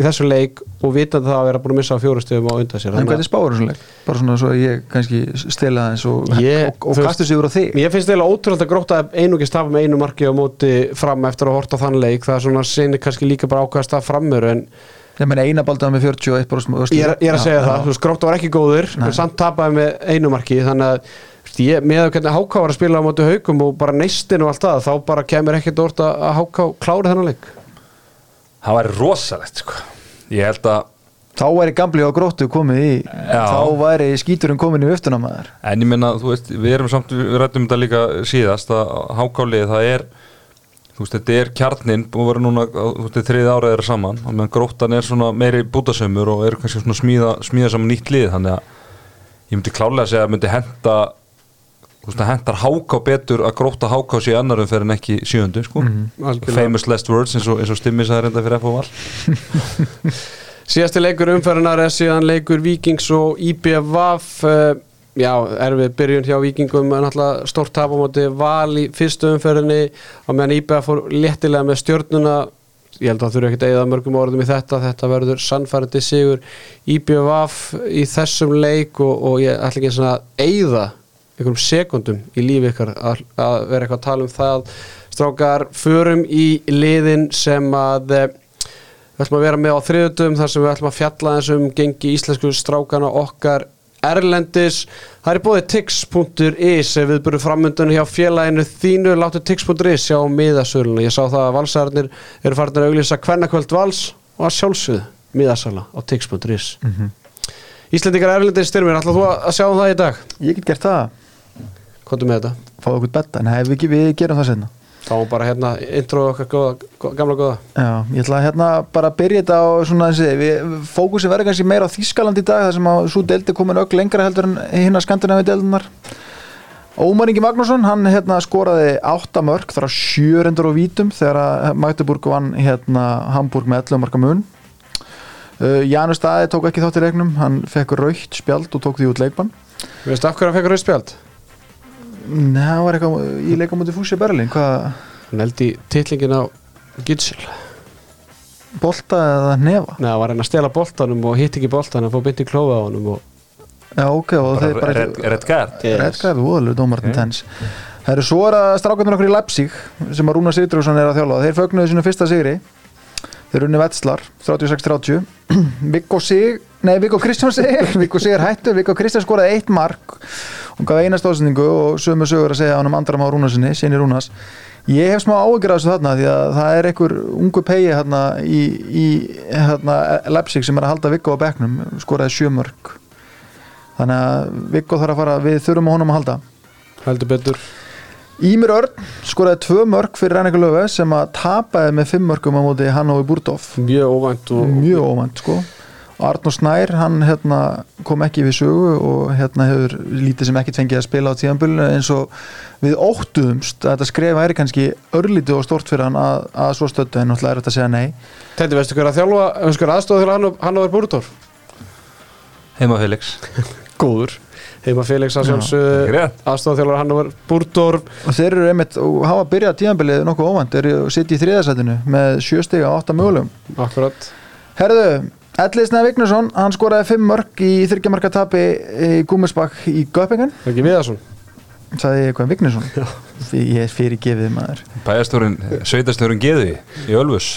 í þessu leik og vitandi það að vera búin að missa á fjóru stöðum á undan sér. En hvernig spáur þessu leik? bara svona svo að ég kannski stela það eins og, Ég- og, og kastu sig úr á þig. Mér finnst eiginlega ótrúlega að gróta einungis tapa með einu marki á móti fram eftir að horta þann leik. Það er svona sinni kannski líka bara ákvæðast að framur en ég meina eina baldaða með 41 bara, ég er, ég er að segja það, þú veist, gróta var ekki góður Nei. samt tapaði með einu marki þannig að ég, með að hvernig Háká var að spila á móti haukum og bara neistin og allt það þá bara kemur ekkert orð að Háká klári þennan leik það væri rosalegt sko. ég held að þá væri gamli á gróttu komið í Já. þá væri skíturinn komin í öftunamaður En ég minna, þú veist, við erum samt, við rættum þetta líka síðast að hákálið það er, þú veist, þetta er kjarnin, að vera núna, þú veist, þriði árið þeirra saman, og meðan gróttan er svona meiri bútasömmur og er kannski svona smíða, smíða saman nýtt lið, þannig að ég myndi klálega að segja að myndi henda, þú veist, að hendar háká betur að gróta háká sér annarum fyrir en ekki sjöundu, sko. algjörlega. Famous last words eins og, eins og stimmi sagði reynda fyrir FO Val. Síðasti leikur umferðinar er síðan leikur Víkings og IBVF uh, já, erfið byrjun hjá Víkingum en alltaf stórt tap á móti val í fyrstu umferðinni. Og meðan IBVF fór léttilega með stjórnuna ég held að það þurfi ekki að eigða mörgum orðum í þetta þetta verður sannfærandi sigur IBVF í þessum leik og, og ég ætla ekki að eigða einhverjum sekundum í lífi ykkar að, að vera eitthvað að tala um það. Strákar, förum í liðin sem að eh, Við ætlum að vera með á þriðutum þar sem við ætlum að fjalla eins um gengi íslensku strákana okkar Erlendis. Það er bóðið tix.is við byrjum framöndunum hjá félaginu þínu láttu tix.is sjá miðasöluna. Ég sá það að valsararnir eru farin að auglýsa hvernakvöld vals og að sjálfsögðu miðasala á tix.is. Mm -hmm. Íslendingar Erlendis styrmir, ætlum þú að sjá það í dag? ég get gert það, Hvað með þetta? fá okkur betta nei, við, við gerum það senna Þá bara hérna intro okkar góða, gó- gamla góða. Já, ég ætla að hérna bara byrja þetta á svona þessi, við fókusin verður kannski meira á Þískaland í dag þar sem að svo deldi komin öll lengra heldur en hinn að skandinavi deldunar Ómar Ingi Magnússon, hann hérna skoraði 8 mörg þar á sjörendur og vítum þegar að Magdeburg vann hérna Hamburg með 11 marka mun uh, Janus Staði tók ekki þátt í leiknum hann fekk raukt spjald og tók því út leikbann Veistu af hverju að fekk rauðspjald? Nei, það var eitthvað í leikamóti Fúsi Berlin hvað, Hann held í titlingin á Gitsel. bolta eða nefa Nei, það var reyna að stela boltanum og hitt ekki boltanum og fór byndi klófa á honum og Já, ok, og þeir bara Red, red guard. Redgard, voðalega dómartin tens. Það eru svo er að strákarnir okkur í Leipzig sem að Rúna Sigtrússon er að þjálfa. Þeir fögnuðu sínu fyrsta sigri. Þeir unni Vetslar 36-30 Viggo Sig, nei Viggo Kristján Sig Viggo Sig er hættur, Viggo Kristján skoraði eitt mark og gaf eina stóðsendingu og sömu sögur að segja hann um andram á Rúna sinni Rúnas ég hef smá áhyggjur af þessu þarna því að það er einhver ungu pegi hérna í, í hérna, Leipzig sem er að halda Viggo á bekknum skoraði sjö mörg þannig að Viggo þarf að fara við þurfum á honum að halda. Heldur betur. Ímir Örn skoraði tvö mörg fyrir Renningur Löfe sem að tapaði með fimm mörgum á móti Hannover Búrdóf mjög óvænt og mjög óvænt sko Arnur Snær, hann hérna, kom ekki við sögu og hérna hefur lítið sem ekkert fengið að spila á tíðanbölinu eins og við óttuðumst að þetta skref væri kannski örlítið og stort fyrir hann að, að svo stöttu en náttúrulega er þetta að segja nei. Tendi, veistu hver að þjálfa, veistu hver aðstofa þegar hann, hann var búrútor? Heima Felix. Góður. Heima Felix að Ekki sjálfsög rétt. aðstofa þjálfur hann var búrútor og þeir eru einmitt og hafa byrjað tíðanbölið nokkuð óvænt, þeir eru sitt í þriðasætinu með sjö stiga og átta mögulegum. Akkurat. Herðu, Ellisnæð Vignarsson, hann skoraði fimm mörg í þryggjamarka tapi í Gúmisbakk í Göppingen Ekki Viðarsson sagði ég eitthvað Vignarsson ég er fyrir gefið maður. Bæjastjórin, sveitastjórin Geði í Ölfus.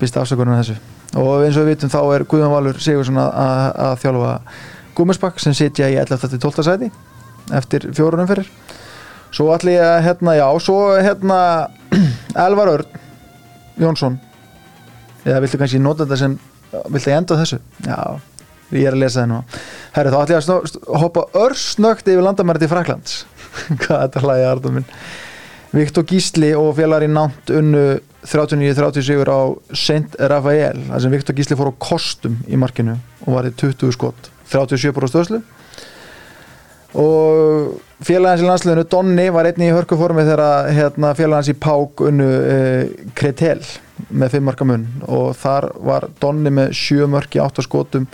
Býst afsökunum þessu. Og eins og við vitum þá er Guðjón Valur Sigursson að, að, að þjálfa Gúmisbakk sem sitja í 11. til 12. sæti eftir fjórunum fyrir svo allir ég að hérna, já, svo hérna Elvar Örn Jónsson. Eða viltu kannski nota þetta sem viltu ég enda þessu? Já, ég er að lesa það nú Herri, þá ætlum ég að snó- hoppa örsnögt yfir landamæri til Fraklands hvað þetta hlæði Arnum minn? Viktor Gísli og félagar í nánt unnu 39-37 á Saint Rafael þar sem Viktor Gísli fór á kostum í markinu og var í 20 skot. 37 búr á stöðslu. Og félagans í landsliðinu Donni var einnig í hörkuformi þegar hérna, félagans í Pák unnu uh, Kretel með 5 marka mun. Og þar var Donni með 7 mörk í 8 skotum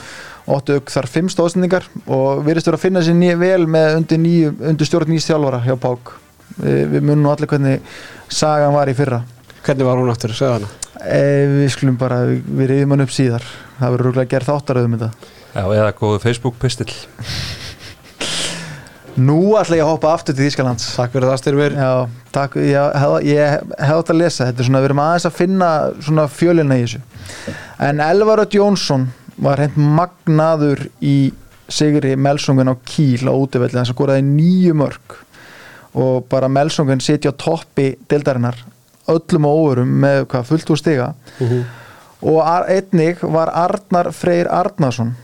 8 auk þar 5 stóðsendingar og virðist vera að finna sér nýja vel með undir, nýju, undir stjórn nýjast þjálfara hjá Pák. Við, við munum allir hvernig sagan var í fyrra. Hvernig var hún aftur, segða hana? E, við skulum bara, við, við reyðum hann upp síðar. Það verður rúglega gerð þáttaröðum þetta. Já, eða góðu Facebook pistill. Nú ætla ég að hoppa aftur til Þýskalands. Takk fyrir það Já, takk, ég hef, átt að lesa þetta er svona, við erum aðeins að finna svona fjölina í þessu. En Elvaröld Jónsson var hreint magnaður í Sigri Melsungen á Kíl á útivelli þess að skoraði nýju mörg og bara Melsungen sitja á toppi deildarinnar öllum og óverum með hvað fullt úr stiga. Og ar- einnig var Arnar Freyr Arnarsson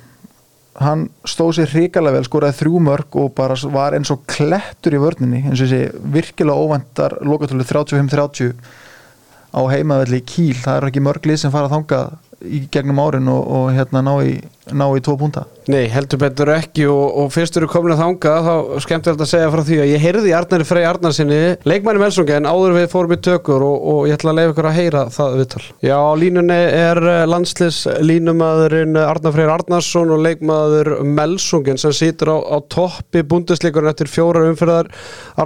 hann stóð sér hrikalega vel skoraði þrjú mörg og bara var eins og klettur í vörninni eins og þessi virkilega óvæntar lokatölu 35-30 á heimavelli í Kíl. Það er ekki mörg lið sem fara þangað í gegnum árin og, og hérna ná í, ná í tvo púnta Nei, heldur betur ekki og, og fyrst eru komin að þanga þá skemmtilegt að segja frá því að ég heyrði Arnari Frey Arnarsinni leikmæni Melsungi en áður við fórum í tökur og, og ég ætla að leiða ykkur að heyra það viðtal. Já, línunni er landslis línumadurinn Arnar Freyr Arnarsson og leikmaður Melsungin sem situr á, á toppi búndisleikurinn eftir fjóra umfyrðar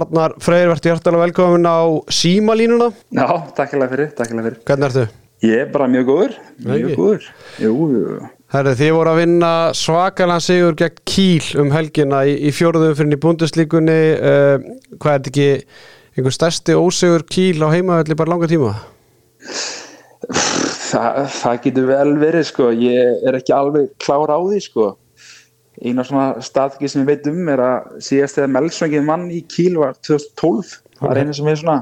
Arnar Freyr, verður hjartalega velkomin á símalínuna. Já, takk hérlega fyrir, takk hérlega fyrir. Ég er bara mjög góður, mjög góður. Jú, jú. Herri, þið voru að vinna svakalega sigur gegn Kíl um helgina í, í fjóruðum fyrir í búndislíkunni uh, hvað er þetta ekki einhver stærsti ósigur Kíl á heimavelli bara langa tíma? Þa, það getur vel verið, sko. Ég er ekki alveg klár á því, sko. Eina svona staðfiki sem ég veit um er að síðast þegar Melsvangin mann í Kíl var 2012. Það er einu sem er svona.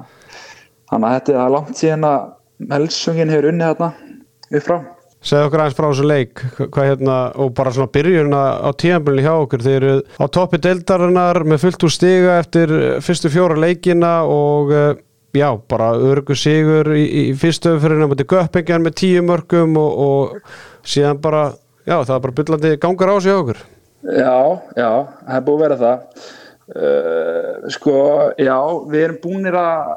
Þannig að þetta er langt síðan að Melsvangin hefur unnið þarna upp frá. Segðu okkur aðeins frá þessu leik hvað hérna, og bara svona byrjun á tíðanbyrjunni hjá okkur þeir eru á toppi deildarinnar með fullt úr stiga eftir eh, fyrstu fjóra leikina og uh, já, bara örgu sigur í, í fyrstu öfyrirna mútið Göppingjan með tíu mörgum og, og síðan bara, já, það er bara byllandi gangar á sig hjá okkur Já, já, það er búið að vera það. Uh, sko, já, við erum búinir að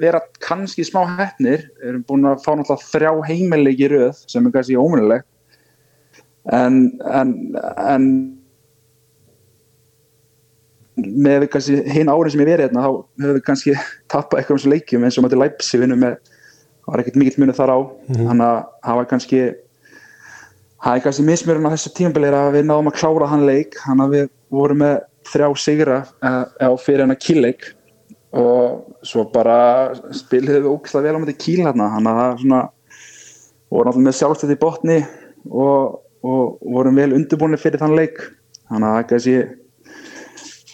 vera kannski smá hefnir, við erum búin að fá náttúrulega þrjá heimileiki í röð sem er kannski ómunilegt en, en, en með kannski hinn árið sem ég verið hérna þá höfum við kannski tappað eitthvað um þessu leikjum eins og maður til Leipzig vinnum með það var ekkert mikill munið þar á. Þannig að það var kannski það er kannski mismjörun á þessu tímabili er að við náðum að klára hann leik. Þannig að við vorum með þrjá sigra eh, á fyrir hennar kíleik og svo bara spiliðum við ógæslega vel á mæti kíl hérna þannig að það er svona vorum alltaf með sjálfstætt í botni og, og vorum vel undirbúinir fyrir þann leik. Þannig að það er kannski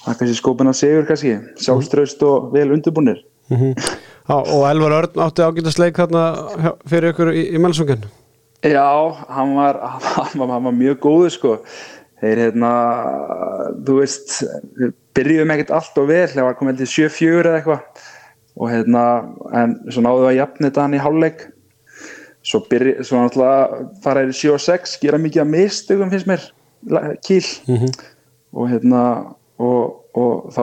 það er kannski skópin að segur kannski sjálfströst og vel undirbúinir Já, og Elvar Örn átti ágætast leik þarna hjá- fyrir ykkur í, í Melsungen? Já, hann var, hann var, hann var mjög góður sko. Þeir hérna þú veist, byrjuðum ekkert allt og vel, það var komið til 7-4 eða eitthvað. Og hérna en svo náðu við að jafna þetta hann í hálfleik. Svo byrja, svo náttúrulega fara þeir í 7-6, gera mikið að mistökum finnst mér, kýl og hérna og, og þá,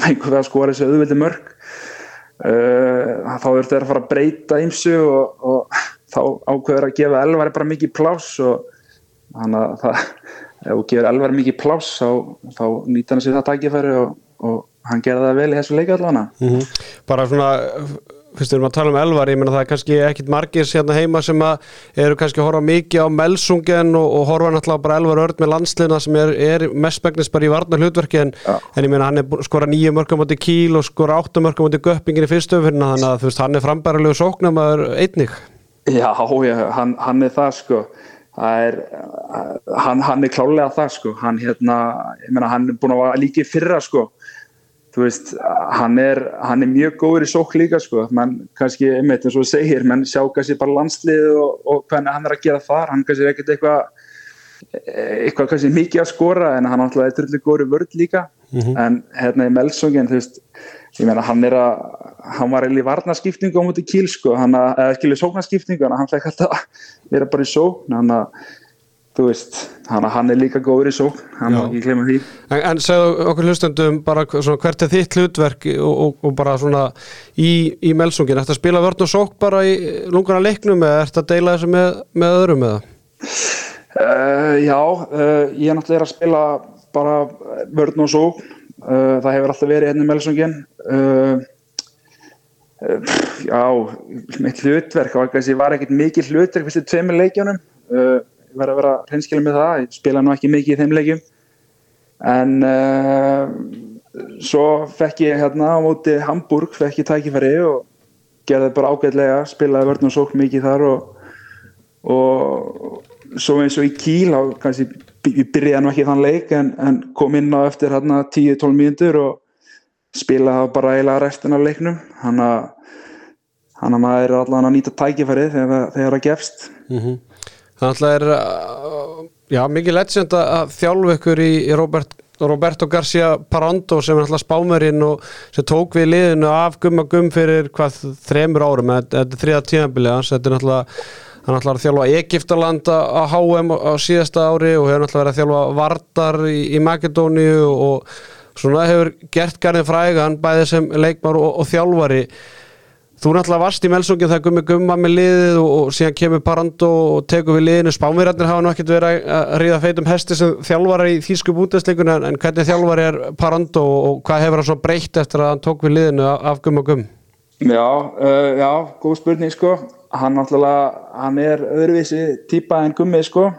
fengum við að skora þessu auðvildi mörg uh, þá þurfti þeir að fara að breyta ýmsu og, og þá ákveður að gefa elvari bara mikið pláss og þannig að það ef þú gefur elvari mikið pláss þá, þá nýta hann sér það tækifæri og, og hann gerði það vel í þessu leika allavega Mhm. bara svona fyrst við erum að tala um elvar, ég meina það er kannski ekkit margir hérna heima sem að eru kannski að horfa mikið á Melsungen og, og horfa náttúrulega bara elvar örd með landsliðna sem er, er mest megnist bara í varnar hlutverki en, Já. en ég meina hann er að skora nýju mörgum átti kíl og skora áttu mörgum átti göppingin í fyrstu umfyrirna þannig að þú veist hann er frambærilegu sóknamaður einnig Já, já hann, hann er það sko það er, hann, hann er klálega það sko. Hann, hérna, meina, hann er búin að vera líka í fyrra sko. Veist, hann er, hann er mjög góður í sók líka sko, menn kannski einmitt eins og þú segir, menn sjá kannski bara landslið og, og hvernig hann er að gera þar. Hann kannski er ekkert eitthvað eitthvað kannski mikið að skora en hann alltaf er drullu góður í vörð líka. En hérna í Melsungen þú veist, ég meina hann er að hann var eiginlega í varnaskiptingu á múti kíl sko, hann að, eða skilur sóknarskiptingu en hann fekk alltaf vera bara í sókn hann að, þú veist hann, er líka góður í sókn, hann má ekki glemma því. En, en segðu okkur hlustendum bara svona, hvert er þitt hlutverk og, og, og bara svona í, í Melsungin? Ertu að spila vörn og sók bara í lungana leiknum eða ertu að deila þessu með, með öðrum eða? Uh, já, uh, ég er náttúrulega að spila bara vörn og sókn. Uh, það hefur alltaf verið hérna í Melsungin. Uh, uh, já mitt hlutverk kannski, var ekkert mikið hlutverk fyrstu tveimur leikjunum. Uh, ég verði að vera hreinskilin með það ég spila nú ekki mikið í þeim leikjum. En uh, svo fekk ég hérna á móti Hamburg fekk ég tækifæri og gerði bara ágætlega spilaði vörn og sókn mikið þar og og svo eins og í Kíl þá kannski ég byrjaði nú ekki þann leik en, en kom inn á eftir hérna 10-12 mínútur og spilaði þá bara eiginlega restin af leiknum. Hann að hann að maður er allan að nýta tækifæri þegar, það gefst. Það alltaf er uh, já, mikið legend að- að þjálfa ykkur í, í Robert, Roberto Garcia Parando sem er alltaf spámerinn og sem tók við liðinu af gumma gum fyrir hvað þremur árum. Þetta er þriða tíðanbili hans. Þetta er náttúrulega hann ætlar að þjálfa Egiptaland á HM á síðasta ári og hefur náttúrulega verið að þjálfa Vardar í, í Makedóníu og svona hefur gert garnið frægan bæði sem leikmar og, og þjálfari Þú náttúrulega varst í Melsungin þegar gummi gumma með liðið og, og síðan kemur Parando og tekur við liðinu. Spánverjarnir hafa nú ekkert verið að ríða feitum hesti sem þjálfari í þýsku búndesleikunni en, hvernig þjálfari er Parando og, hvað hefur hann svo breytt eftir að hann tók við liðinu af, gumma gumm? Já, uh, já, góð spurning sko hann náttúrulega, hann er öðruvísi típa en gummi sko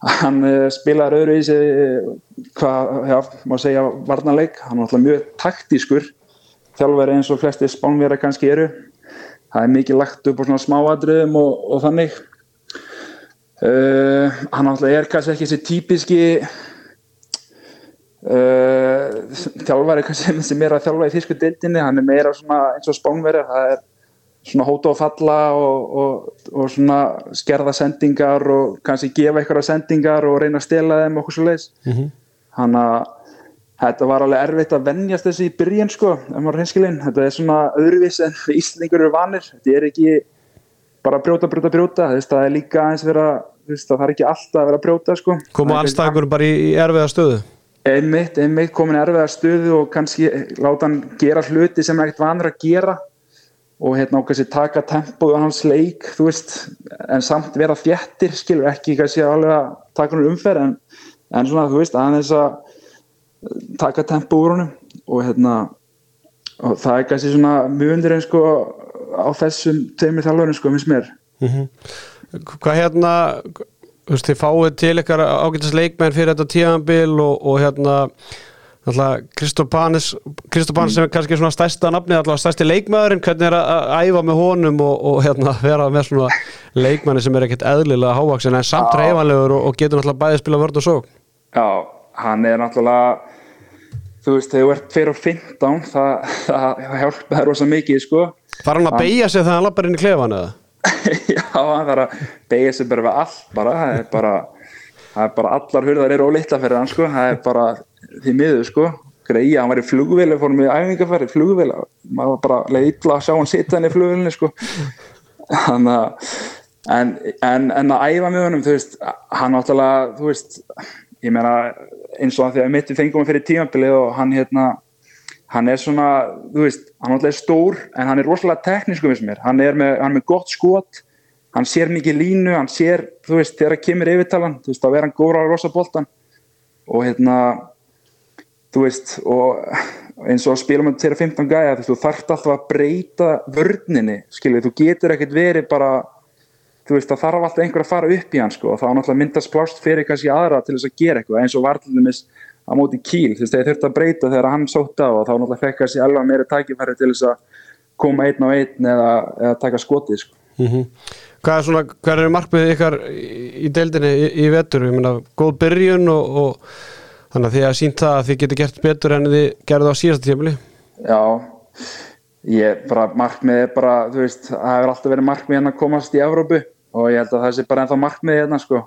hann uh, spilar öðruvísi uh, hvað, já, má segja varnarleik, hann er náttúrulega mjög taktískur þjálfari eins og flesti spánvera kannski eru. Það er mikið lagt upp á svona smáadröðum og, og þannig. Uh, hann náttúrulega er kannski ekki þessi típiski Uh, þjálfari kannski sem er að þjálfa í þýsku deildinni, hann er meira svona eins og spánverið, það er svona hóta og falla og, og, og svona skerða sendingar og kannski gefa eitthvað sendingar og reyna að stela þeim okkur svo leiðis hann að þetta var alveg erfitt að venjast þessi í byrjun sko, ef maður hinskilinn þetta er svona öðruvís en Íslingur eru vanir. Þetta er ekki bara brjóta, brjóta, brjóta. Það er líka eins vera það er ekki alltaf að vera brjóta sko. Komu anstæðingur bara í, erfiða stöðu? einmitt, einmitt komin erfiða stöðu og kannski láta hann gera hluti sem er ekkert vanur að gera og hérna og kannski taka tempóð á hans leik, þú veist en samt vera þjættir, skilur ekki kannski alveg að taka hann umferð en, en svona, þú veist, aðeins að taka tempóð úr honum og hérna og það er kannski svona mjögundir sko á þessum tveimur þjálfurum sko, finnst mér. Hvað hérna, þú veist, þið fáið til ykkar ágætis leikmenn fyrir þetta tíðanbil og, og hérna Kristopanis Kristopanis sem er kannski svona stærsta nafni alltaf stærsti leikmaðurinn, hvernig er að æfa með honum og, og hérna vera með svona leikmanni sem er ekkert eðlilega hávaksin en samt reyfanlegur og, og getur alltaf bæði að spila vörð og sók Já, hann er náttúrulega þú veist, þegar þú ert 4 og 15 það, það, það hjálpa þér rosa mikið sko. Þarf hann að beigja sig þegar hann lappar inn í klefan eða? Já, hann þarf að beigja sig bara við allt bara, það er bara það er bara allar hurðar eru ólitla fyrir hann sko, það er bara því miður sko, greið, hann var í flugvél fórum við æfingarferð í flugvél. Maður var bara leið illa að sjá hann sitja hann í flugvélni sko. Þannig að en, en, en að æfa með honum þú veist, hann áttalega þú veist, ég meina eins og því að mitt við fengum hann fyrir tímabilið og hann hérna hann er svona, þú veist, hann er alltaf stór en hann er rosalega teknísku við sem er hann er með, hann er með gott skot hann sér mikið línu, hann sér þú veist, þegar það kemur yfirtalan, þú veist, þá er hann góra á rosa boltan og hérna þú veist, og eins og að spila með 2-15 gæja, þú þarft alltaf að breyta vörninni, skiljið, þú getur ekkert verið bara þú veist, það þarf alltaf einhver að fara upp í hann, sko, og þá náttúrulega myndast plást fyrir kannski aðra til þess að gera eitthvað, eins og vartlumis á móti kíl, þú veist, þeir þurfti að breyta þegar hann sótt á og þá náttúrulega fekk þessi alveg meira tækifæri til þess að koma einn á einn eða, eða taka skotið sko. Mm Hvað er svona, hvað eru markmið ykkar í deildinni í, í vetur? Ég meina, góð byrjun og, og þannig að því að sínt það að þið getur gert betur en þið gerðu á síðasta tímuli. Já, ég bara, markmið er bara, þú veist, það hefur alltaf verið markmið hérna að komast í Evrópu og ég held að það sé bara ennþá markmið hérna sko.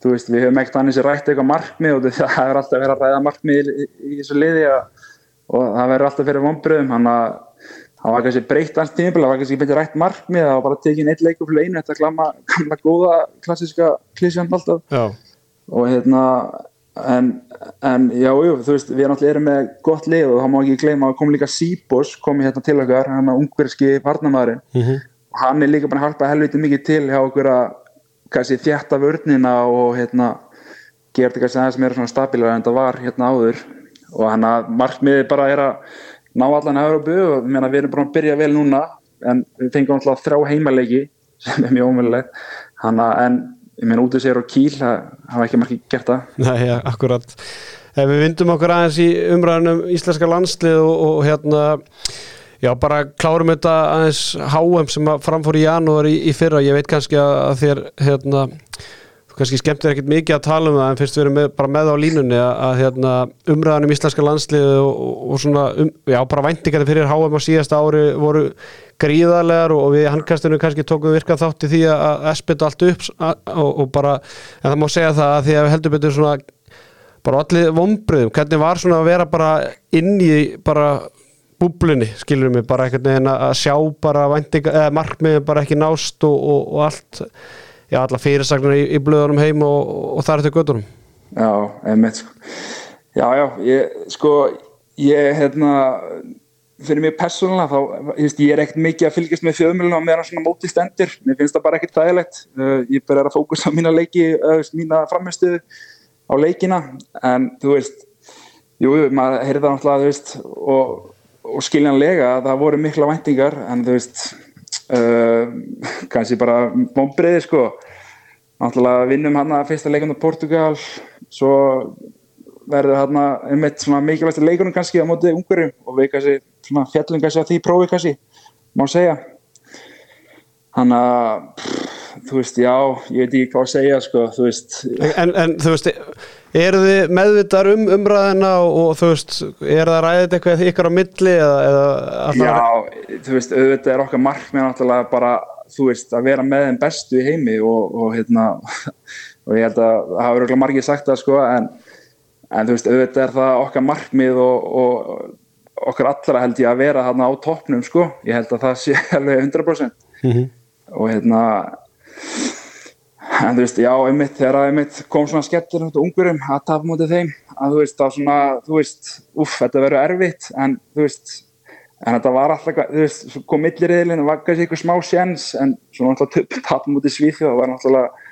Þú veist, við höfum ekkert annars rætt eitthvað markmið og það hefur alltaf verið að ræða markmið í, í, þessu liði og það verður alltaf fyrir vonbröðum, hann að það var kannski breytt hans tímbil, það var kannski betur rætt markmið, það var bara leikur fyrir einu, þetta gamla góða klassiska klísjan alltaf Já. og hérna en, en já, jú, þú veist, við náttúrulega erum með gott lið og þá má ekki gleyma að kom líka Sýbos, komi hérna til okkar hann er ungverski varnamæðurinn Mm og hann er líka bara hjálpað helviti mikið til hjá okkur að kannski þjætta vörnina og hérna gera þetta kannski aðeins meira svona stabilara en þetta var hérna áður. Og hann að markmiði bara er að ná allan að Európu og ég meina, við erum bara að byrja vel núna en við fengum alltaf þrjá heimaleiki sem er mjög að en ég meina út af sér og kýl það hafa ekki margir gert það Nei, ja, akkurat. Ef við vindum okkur aðeins í umræðunum íslenska landslið og, og hérna, já, bara klárum þetta aðeins HM sem að framfór í janúar í, í fyrra. Ég veit kannski að þér, hérna, kannski skemmtir ekkert mikið að tala um það, en fyrst við erum með, bara með á línunni að, að hérna, umræðunum íslenska landslið og, og, svona, um, já, bara væntingar fyrir HM á síðasta ári voru gríðarlegar og við handkastinu kannski tókum við virkað þátt í því að, espita allt upp og, og bara, en það má segja það að því að við heldur betur svona bara allir vombriðum, hvernig var svona að vera bara inn í bara búblunni, skilur mig, bara veginn að sjá bara markmiðin bara ekki nást og, og, og allt já, alla fyrirsagnar í, í blöðunum heim og, og þar eftir göttunum Já, einmitt sko. Já, já, ég, sko ég, hérna fyrir mig persónulega, þá, ég, veist, ég er ekkert mikið að fylgjast með fjöðmjölunum á meðan svona móti stendur, mér finnst það bara ekkert þægilegt. Uh, ég byrjar að fókusa á mína leiki uh, mína framistuðu á leikina, en þú veist jú, maður heyrði það náttúrulega, þú veist og, og skiljanlega að það voru mikla væntingar, en þú veist uh, kannski bara vonbreiði, sko. Náttúrulega vinnum hann að fyrsta leikum á Portugal svo verður hann einmitt svona mikilvægsta leikunum kannski á mótið ungurum og við kannski svona fjallum kannski á því prófi kannski má segja. Hann að þú veist, já, ég veit ekki hvað að segja sko, þú veist. En, en þú veist, eru þið meðvitar um umræðina og, og þú veist er það ræðið eitthvað ykkur á milli eða, eða Já, þú veist, auðvitað er okkar markmið náttúrulega bara, þú veist, að vera með þeim bestu í heimi og, og hérna og ég held að það hafa örgulega margir sagt það sko, en, en þú veist, auðvitað er það okkar markmið og, og okkar allra held ég að vera þarna á toppnum sko, ég held að það sé alveg 100% Mhm. og hérna en þú veist, já, einmitt, þegar að einmitt kom svona skettir út ungurum að tapa mútið þeim, að þú veist, var svona þú veist, uff, þetta verður erfitt en þú veist, en þetta var alltaf eitthvað, þú veist, kom milliriðlinn og var kannski eitthvað smá sjens, en svona alltaf tapa mútið svíþjóð, það var náttúrulega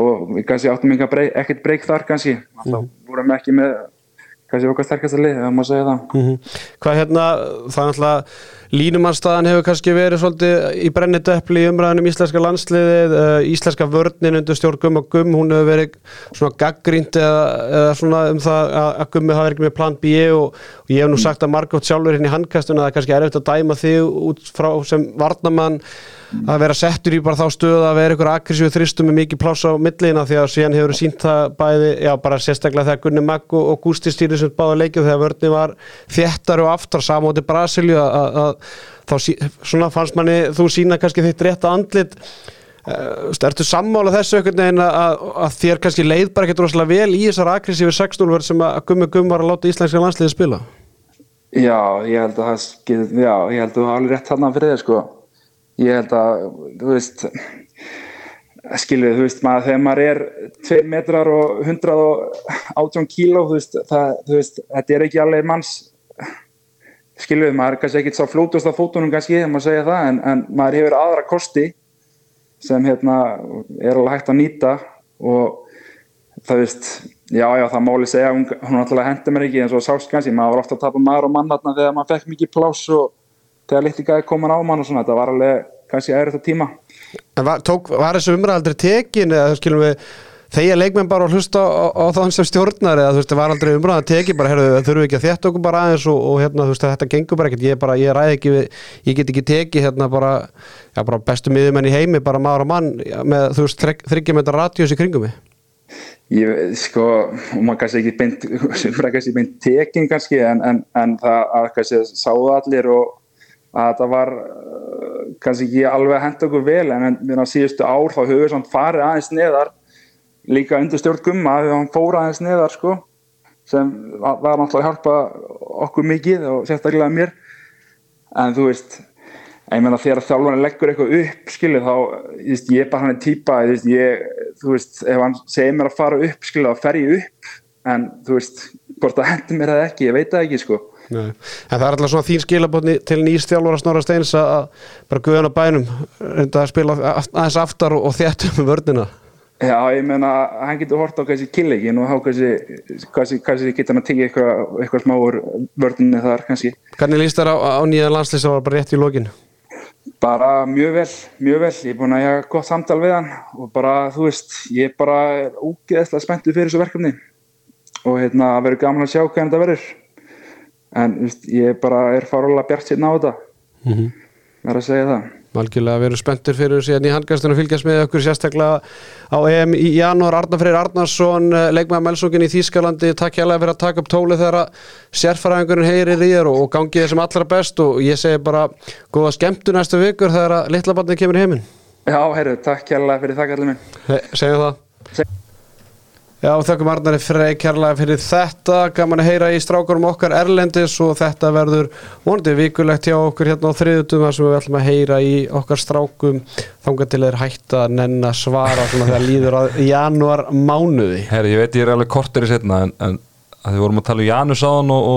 og við kannski áttum ekkert breyk þar kannski, alltaf vorum ekki með kannski okkar sterkasta lið, ef maður segja það. Mhm. Hvað hérna, það er náttúrulega línumannstaðan hefur kannski verið svolítið í brennidöppli í umræðinum íslenska landsliðið, uh, íslenska vörnin undir stjórn Gumma Gumm, hún hefur verið svona gaggrínt eða, eða svona um það að, Gummi hafa verið með plan B og, og ég hef nú sagt að Margot sjálfur hérna í handkastuna að það er kannski erfitt að dæma þig út frá sem varnamann að vera settur í bara þá stöðu að vera ykkur aggressíu þristum með mikið pláss á millina því að síðan hefur sínt það bæði, já bara sérstaklega þegar Gunni Magg og, stýrið sem báða leikjum þegar vörni var þéttar og aftar samóti Brasilju að þá svona fannst manni þú sína kannski þitt rétta andlit Uh, ertu sammála þessu einhvern veginn að, að, þér kannski leið bara ekkert rosalega vel í þessar aggressífi 6-0 verð sem að Gummi Gumm var að láta íslenska landsliði spila Já, ég held að það já, ég held að þú hafa alveg rétt þarna fyrir þér sko. Ég held að, þú veist, skilvið, þú veist, maður, þegar maður er 2 metrar og 118 kíló, þú veist, það, þú veist, þetta er ekki alveg manns, skilvið, maður kannski ekkit sá flótust á fótunum kannski, þegar maður segja það, en, en maður hefur aðra kosti sem hérna er alveg hægt að nýta og það veist, já, já, það máli segja, hún, hún alltaf hendi mér ekki eins og sást kannski, maður var ofta að tapa maður og mann þarna þegar maður fekk mikið pláss og þegar litli gæði komin á mann og svona, þetta var alveg kannski aðeins þetta tíma. Var, tók, var þessu umræð aldrei tekin eða skilum við þegar leikmenn bara hlusta á, á þann sem stjórnar eða þú veist, það var aldrei umræð að teki bara, herru, þurfum við ekki að þétta okkur bara aðeins og, og hérna, þú veist, þetta gengur bara ekkert. Ég, bara, ég ræði ekki, við, ég get ekki teki hérna bara, já, bara bestu miðumenn í heimi bara maður og mann með, þú veist, þryggjum þetta radíus í kringum mig. Ég, sko, og maður kannski ekki beint, kannski beint tekin kannski, en, en, en það að kannski sáðu allir og að það var uh, kannski ekki alveg að henda okkur vel, en mér á síðustu ár þá höfum við samt farið aðeins neðar líka undir stjórn gumma þegar hann fór aðeins neðar sko sem var náttúrulega að hjálpa okkur mikið og sérstaklega mér. En þú veist ég meina þegar þjálfarni leggur eitthvað upp skilu þá, ég, ég er bara hann er týpa þú veist, ef hann segir mér að fara upp skilu þá fer ég upp. En þú veist, hvort það hendur mér það ekki ég veit það ekki sko. Nei. En það er alltaf svona þín skilabotni til nýstjálfur að Snorra Steins að bara guðan á bænum reynda að spila aðeins aftar og, og þéttum um vörnina Já, ég meina, hann getur hort á kannski killeggin og þá kannski, kannski, getur hann að tekja eitthvað, eitthvað smáur vörðinni þar kannski. Hvernig líst þér á, á nýja landslýs að var bara rétt í lokin? Bara mjög vel, mjög vel. Ég er búin að hafa gott samtal við hann og bara, þú veist, ég er bara ógeðslega spenntu fyrir þessu verkefni og hérna, það verður gaman að sjá hvernig þetta verður. En, þú veist, ég bara er farulega bjart sérna á þetta, mm -hmm. verður að segja það. Malgilega við erum spenntur fyrir síðan í handgæstunum fylgjast með okkur sérstaklega á EM í janúar. Arnar Freyr Arnarsson leikmaða Melsókin í Þýskalandi takk alveg fyrir að taka upp tóli þegar sérfæraðingurinn heyrir í þér og, og gangi þessum allra best og ég segi bara góða skemmtu næstu vikur þegar að litla barnið kemur í heiminn. Já, heyrðu, takk alveg fyrir það allir minn. Segjum það. Seg Já, þakkum Arnari Frey kærlega fyrir þetta, gaman að heyra í strákurum okkar Erlendis og þetta verður vonandi vikulegt hjá okkur hérna á þriðutum þar sem við ætlum að heyra í okkar strákum þangar til þeir hætta að nenn að svara svona þegar líður að januar mánuði. Herri, ég veit ég er alveg kortir í setna en, en að við vorum að tala um Janus á hann og,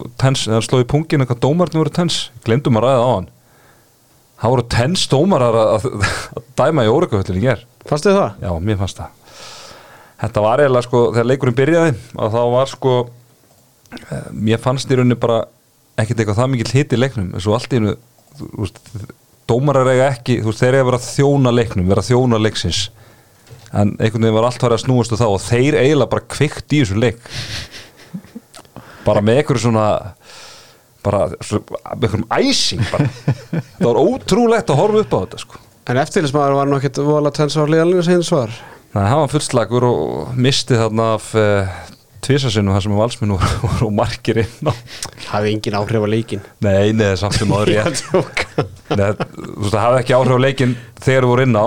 og tens, eða slóði pungin eitthvað dómarni voru tens, glemdum að ræða á hann það voru tens dómarar að, að, að dæma í óreikahöllin í ger. Fannst þið það? Já, mér fannst það þetta var eiginlega sko, þegar leikurinn byrjaði og þá var sko mér fannst í rauninni bara ekkert eitthvað það mikið hiti í leiknum eins og allt í rauninu, þú veist dómarar eiga ekki, þú veist, þeir eiga að vera að þjóna leiknum, vera að þjóna leiksins. En einhvern veginn var allt farið að snúast og þá og þeir eiginlega bara kvikt í þessu leik. Bara með einhverju svona bara með einhverjum æsing bara. Það var ótrúlegt að horfa upp á þetta sko. En eftirlismæður var nokkið volað tensárlega alveg sem svar Nei, hann var fullslagur og misti þarna af uh, tvísasinu þar sem valsminn voru, voru margir inn á. Hefði engin áhrif á leikin Nei, neða samt Þú veist, það hafði ekki áhrif á leikin þegar þú voru inn á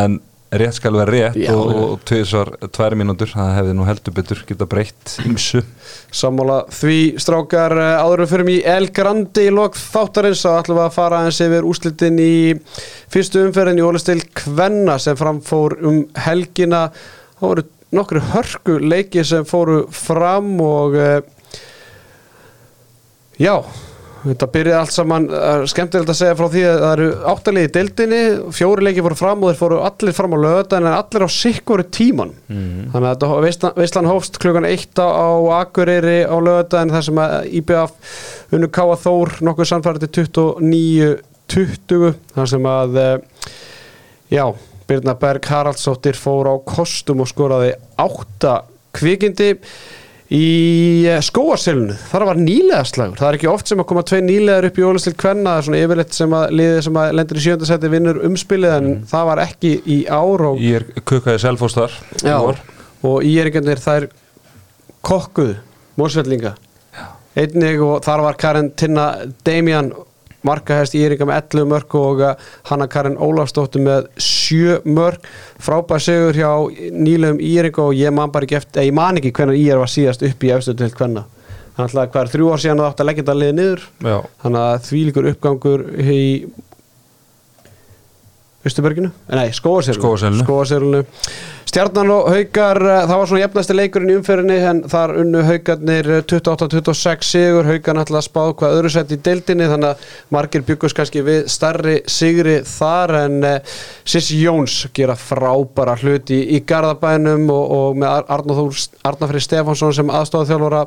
en rétt skal vera rétt Já, og, og tvísar tvær mínútur það hefði nú heldur betur geta breytt ymsu Sammála því strákar eh, áður við fyrir í El Grandi í lok þáttarins þá ætlum við að fara eins yfir úslitin í fyrstu umferðin í Ólistil Kvenna sem framfór um helgina. Þá voru nokkru hörku leiki sem fóru fram og uh, já þetta byrjaði allt saman skemmtilegt að segja frá því að það eru áttalegi í deildinni, fjóri leiki fóru fram og þeir fóru allir fram á löðan en allir á sikkur tíman þannig að þetta veislan hófst klukkan eitt á, Akureyri á löðan þar sem að IBF unnu Káa Þór nokkuð samfærið til 29-20 þar sem að uh, já, Birna Berg Haraldsdóttir fór á kostum og skoraði átta kvikindi í skóarsilinu þar var nýlega slagur, það er ekki oft sem að koma tvei nýlegar upp í ólistil kvenna. Það er svona yfirleitt sem að liðið sem að lendur í sjöndasæti vinnur umspilið en það var ekki í ár og, Ég er kukkaði selfos þar í já, vor. og í eringarnir þær kokkuð mósvellinga einnig og þar var Karin Tinna Damian markahæst Íringa með 11 mörg og uh, Hanna Karin Ólafsdóttir með 7 mörg frábær sigur hjá nýlegum Íringa og ég man bara ekki eftir, ég man ekki hvernig Ír var síðast upp í efstu til hvenna þannig að hvað er þrjú ár síðan að það átti að leggja þetta liðið niður? Já, þannig að þvílíkur uppgangur í Östuberginu, nei, Skóarsérlunu Skógarselinu. Stjarnan og Haukar, eh, það var svona jefnasti leikurinn í umferðinni en þar unnu Haukarnir 28-26 sigur, Haukar náttúrulega spáð hvað öðru sett í deildinni þannig að margir byggust kannski við starri sigri þar en uh, Sissi Jóns gera frábæra hluti í Garðabænum og, og með Arnafrið Stefánsson sem aðstofað þjálfara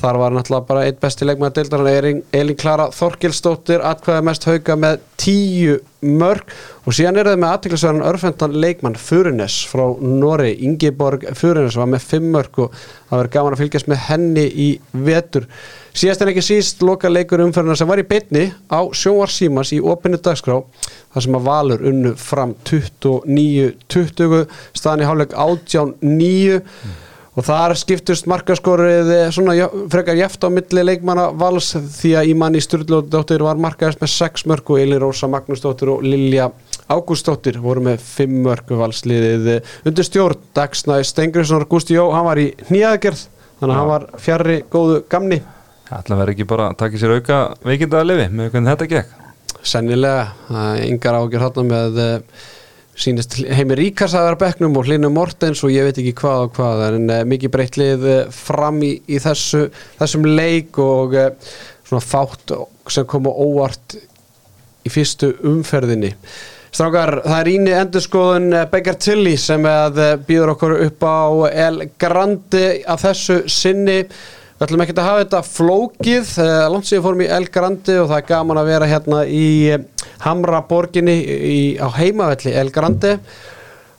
þar var náttúrulega bara einn besti leikmaður deildar Elin, Elin Klara Þorkilsdóttir atkvæða mest Hauka með tíu mörg og síðan er það með aðtiklisverðan örfendan leikmann Furines frá Norri, Ingeborg Furines var með fimm mörg og það verður gaman að fylgjast með henni í vetur. Síðast en ekki síst loka leikur umferðina sem var í beinni á sjónvar símas í opinni dagskrá þar sem að Valur unnu fram 29-20 staðan í hálfleik 18-9 og þar skiptust markaskorið eh, svona frekar jæft á milli leikmanna vals því að Ímanni Sturlóttir var markaðist með 6 mörg og Eli Rósa Magnúsdóttir og Lilja Ágústóttir voru með 5 mörg valsliðið eh, undir stjórn Dagsnæði Stengriðssonar Gústi Jó, hann var í nýjaðgerð þannig að hann var fjarrri góðu gamni. Að vera ekki bara að taka sér auka veikindaða lifi með hvernig þetta gekk? Sennilega, yngar ágjör þarna með uh, sínist heimi Ríkars að vera á bekknum og Hlinu Mortens og ég veit ekki hvað og hvað en uh, mikið breytt lið uh, fram í, í þessu, þessum leik og svona fátt sem kom á óvart í fyrstu umferðinni Strákar, það er íni endurskoðun eh, Beggar Tilly sem eh, býður okkur upp á El Grande að þessu sinni. Við ætlum ekki að hafa þetta flókið eh, langt síðan fórum í El Grande og það er gaman að vera hérna í Hamra borginni í, á heimavelli El Grande.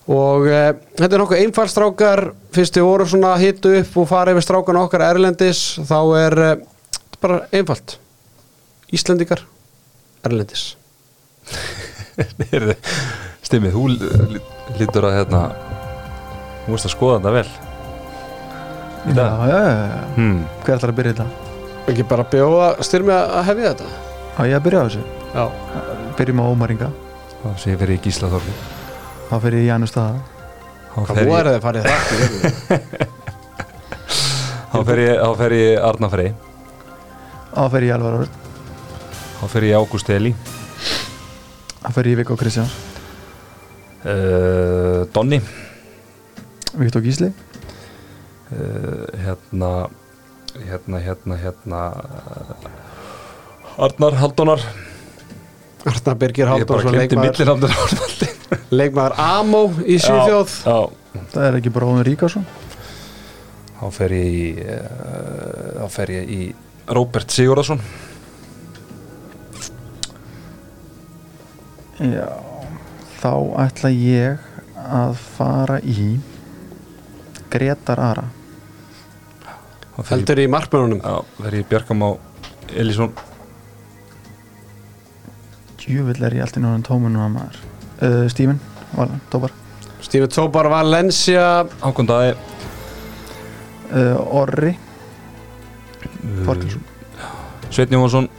Og uh, þetta er nokkuð einfald strákar. Fyrst þið voru svona að hitu upp og fara yfir strákan okkar erlendis þá er uh, bara einfalt. Íslendingar erlendis Stimmið, þú lí- lítur að hérna Þú veist að skoða þetta vel. Í Já, dag? Já, já, já. hmm. Hver ætlar að byrja þetta? ekki bara bjóða styrmi að hefja þetta? Á ég að byrja á þessu? Já, Byrjum á Ómaringa. Þá sé ég fyrir í Gísla Þorfi Þá fyrir ég í Janus staða. Þá hvað fer voru ég, þið farið það þá fer ég, þá fer ég Arna Frey Þá fyrir ég Elvar Örn. Þá fer ég Ágúst Eli Þá fyrir ég Viggo Kristjáns uh, Donni. Viktor Gísli? Uh, Hérna Hérna, hérna, hérna Arnar Halldónar. Arna Birgir Ég bara glemdi leikmaður, millinámdur leikmaður Amo í Svíþjóð. Já, Það er ekki bróðun Ríkarsson? Þá fer ég í uh, Þá fer ég í Róbert Sigurðarsson Já. Þá ætla ég að fara í Gretar Ara. Heldur í markmönunum já, fer ég Bjarkam á Elísson Djúvill er ég alltaf náttúrulega tómunum að maður. Uh, Stífin, Tópar? Stífi Tópar Valencia. Hákon Daði uh, Orri, Þorkilsson Sveitn Jónsson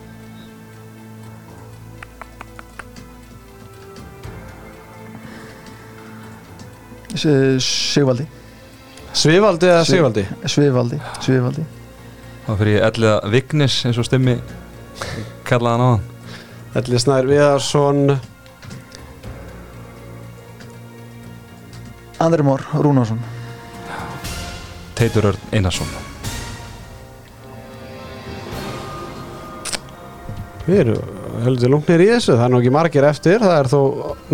Sigvaldi. Svivaldi eða Sigvaldi? Svivaldi, Svivaldi Þá fer ég Elliða Vignis eins og stemmi kallaði hann á hann Elli Snær Viðarsson. Andri Mór, Rúnarsson. Teitur Örn Einarsson. Við erum heldur lungnir í þessu. Það er nú ekki margir eftir Það er þó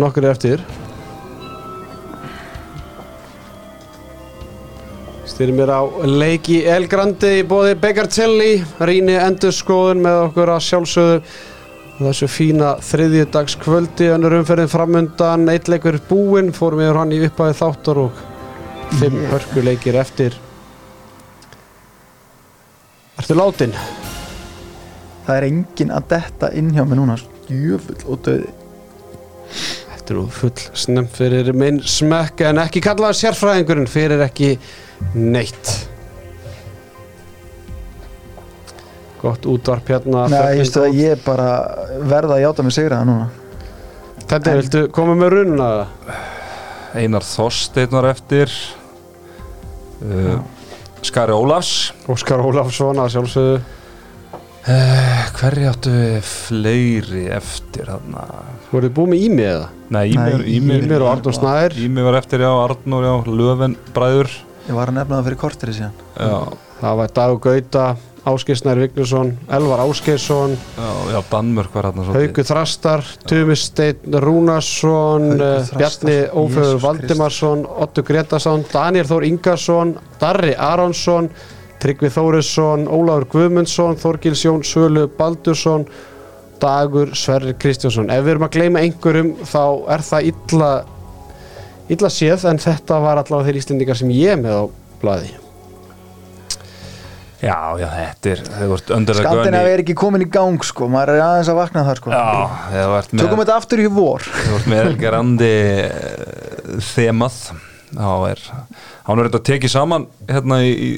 nokkur eftir Styrir mér á leiki El Grandi í bóði Begartelli Rýni endurskoðun með okkur að sjálfsögðu þessu fína þriðjudags kvöldi önnur umferðin framundan eitt leikur búinn fórum yfir hann í upphæði þáttar og fimm hörkuleikir eftir. Ertu látin? Það er engin að detta inn hjá mig núna Jöfull og döði Þetta er nú full snemt fyrir minn smekk en ekki kallaða sérfræðingurinn fyrir ekki neitt gott útvarp hérna Nei, ég góð. ég bara verða að játa mig sigra það núna Þetta, viltu koma með runna? Einar Þorsteinn var eftir uh, Skari Ólafs Óskar Ólafsson að sjálfsögðu uh, Hverju áttu við fleiri eftir þarna? Voruð þið búið með ími eða? Nei, Ímir og Arnór Snær Ímir var eftir, já, Arnór, já, Löfen bræður Ég var að nefna það fyrir korteri síðan. Já, Það var Dagur Gauta, Ásgeir Snær Vignesson Elvar Ásgeirsson, já, já Danmörk var hérna Hauku Þrastar Tumis Steinn Rúnarsson eh, Bjarni Jesus Valdimarsson Otto Gretarsson, Daniel Þór Ingarsson Darri Aronsson Tryggvi Þórisson, Ólafur Guðmundsson Þorgils Jón Sölu Baldursson Dagur Sverri Kristjánsson. Ef við erum að gleyma einhverjum þá er það illa illa séð en þetta var allavega þeir Íslendingar sem ég með á blaði. Já, já, þetta er, vart Skandinavi er ekki komin í gang sko. Maður er aðeins að vakna þar sko. Já, þau vart með Tökum þetta aftur í vor. Þú ert með Elgarandi þemað þá er hann er þetta að tekið saman hérna í, í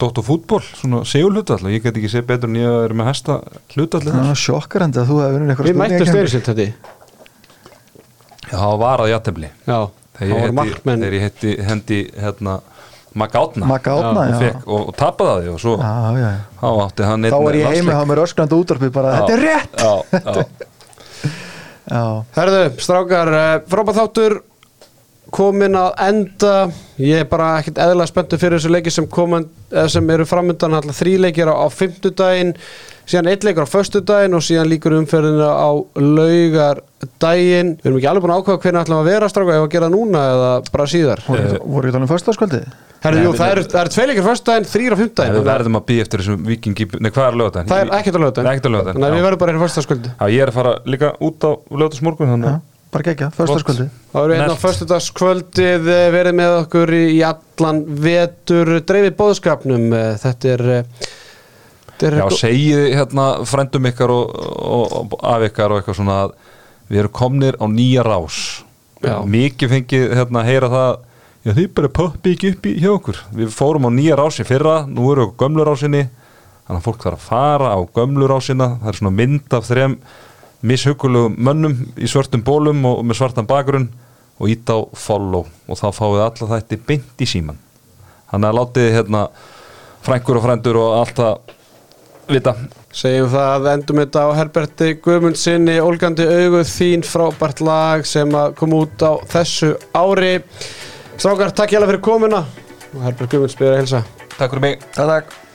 Dóttu fútból, svona segulhlutall og ég get ekki séð betur en ég er með hæsta hlutall Það er sjokkarandi að þú hefur vunnið Við mættum sér þetta Já, það var að játefli Já, þegar ég hendi, hendi, hendi hérna Magga átna, og, já. fekk, og, og tapaði það og svo Já, já, já þá átti hann einn Þá er ég landsleik. heimi á mér öskrandi útvarpi bara Þetta er rétt. Já, já, Já, Herðu, strákar, eh, frábæð þáttur komin að enda. Ég er bara ekkert eðla spenntu fyrir þessu leiki sem, koman, sem eru framöndan þrý leikir á, á fimmtudaginn síðan eitt leikur á föstudaginn og síðan líkur umferðina á laugardaginn. Við erum ekki alveg búin að ákveða hvernig ætlum að vera strákar ef að gera núna eða bara síðar. Voru ekki talað um föstaskvöldi? Herðu, Nei, jú, það eru, það eru tvei leikir á föstudaginn, þrýr á við verðum að býja eftir þessum vikingi Nei, hvað er lögðan? það er ekkert að já. við verðum bara hérna föstudagskvöldi Já, ég er að fara líka út á lögðasmorgun þannig Já, bara gegja, föstaskvöldi Það eru hérna föstudagskvöldið eh, verið með okkur í allan vetur. Dreifið bóðskapnum eh, þetta er, eh, þetta er Já, segið hérna frændum ykkar og, og, og af ykkar og eitthvað svona að við erum komnir á nýja rás. Já. mikið fengið hérna að heyra það já þið bara poppi ekki upp í hjá okkur. Við fórum á nýja rási fyrra nú erum við á gömlu rásinni. Þannig að fólk þarf að fara á gömlu rásina. Það er svona mynd af þrem mishugulugum mönnum í svörtum bólum og með svartan bakgrunn og ít á follow. Og þá fáið alla þætti beint í síman þannig að látið hérna frængur og frændur og allt það vita. Segjum það að endum þetta á Herberti Guðmundsinni Olgandi augu þín frábært lag sem að koma út á þessu ári. Strákar, takk hjá fyrir komuna. Og Herbert Guðmund spyrir að hilsa Takk fyrir mig. Takk, takk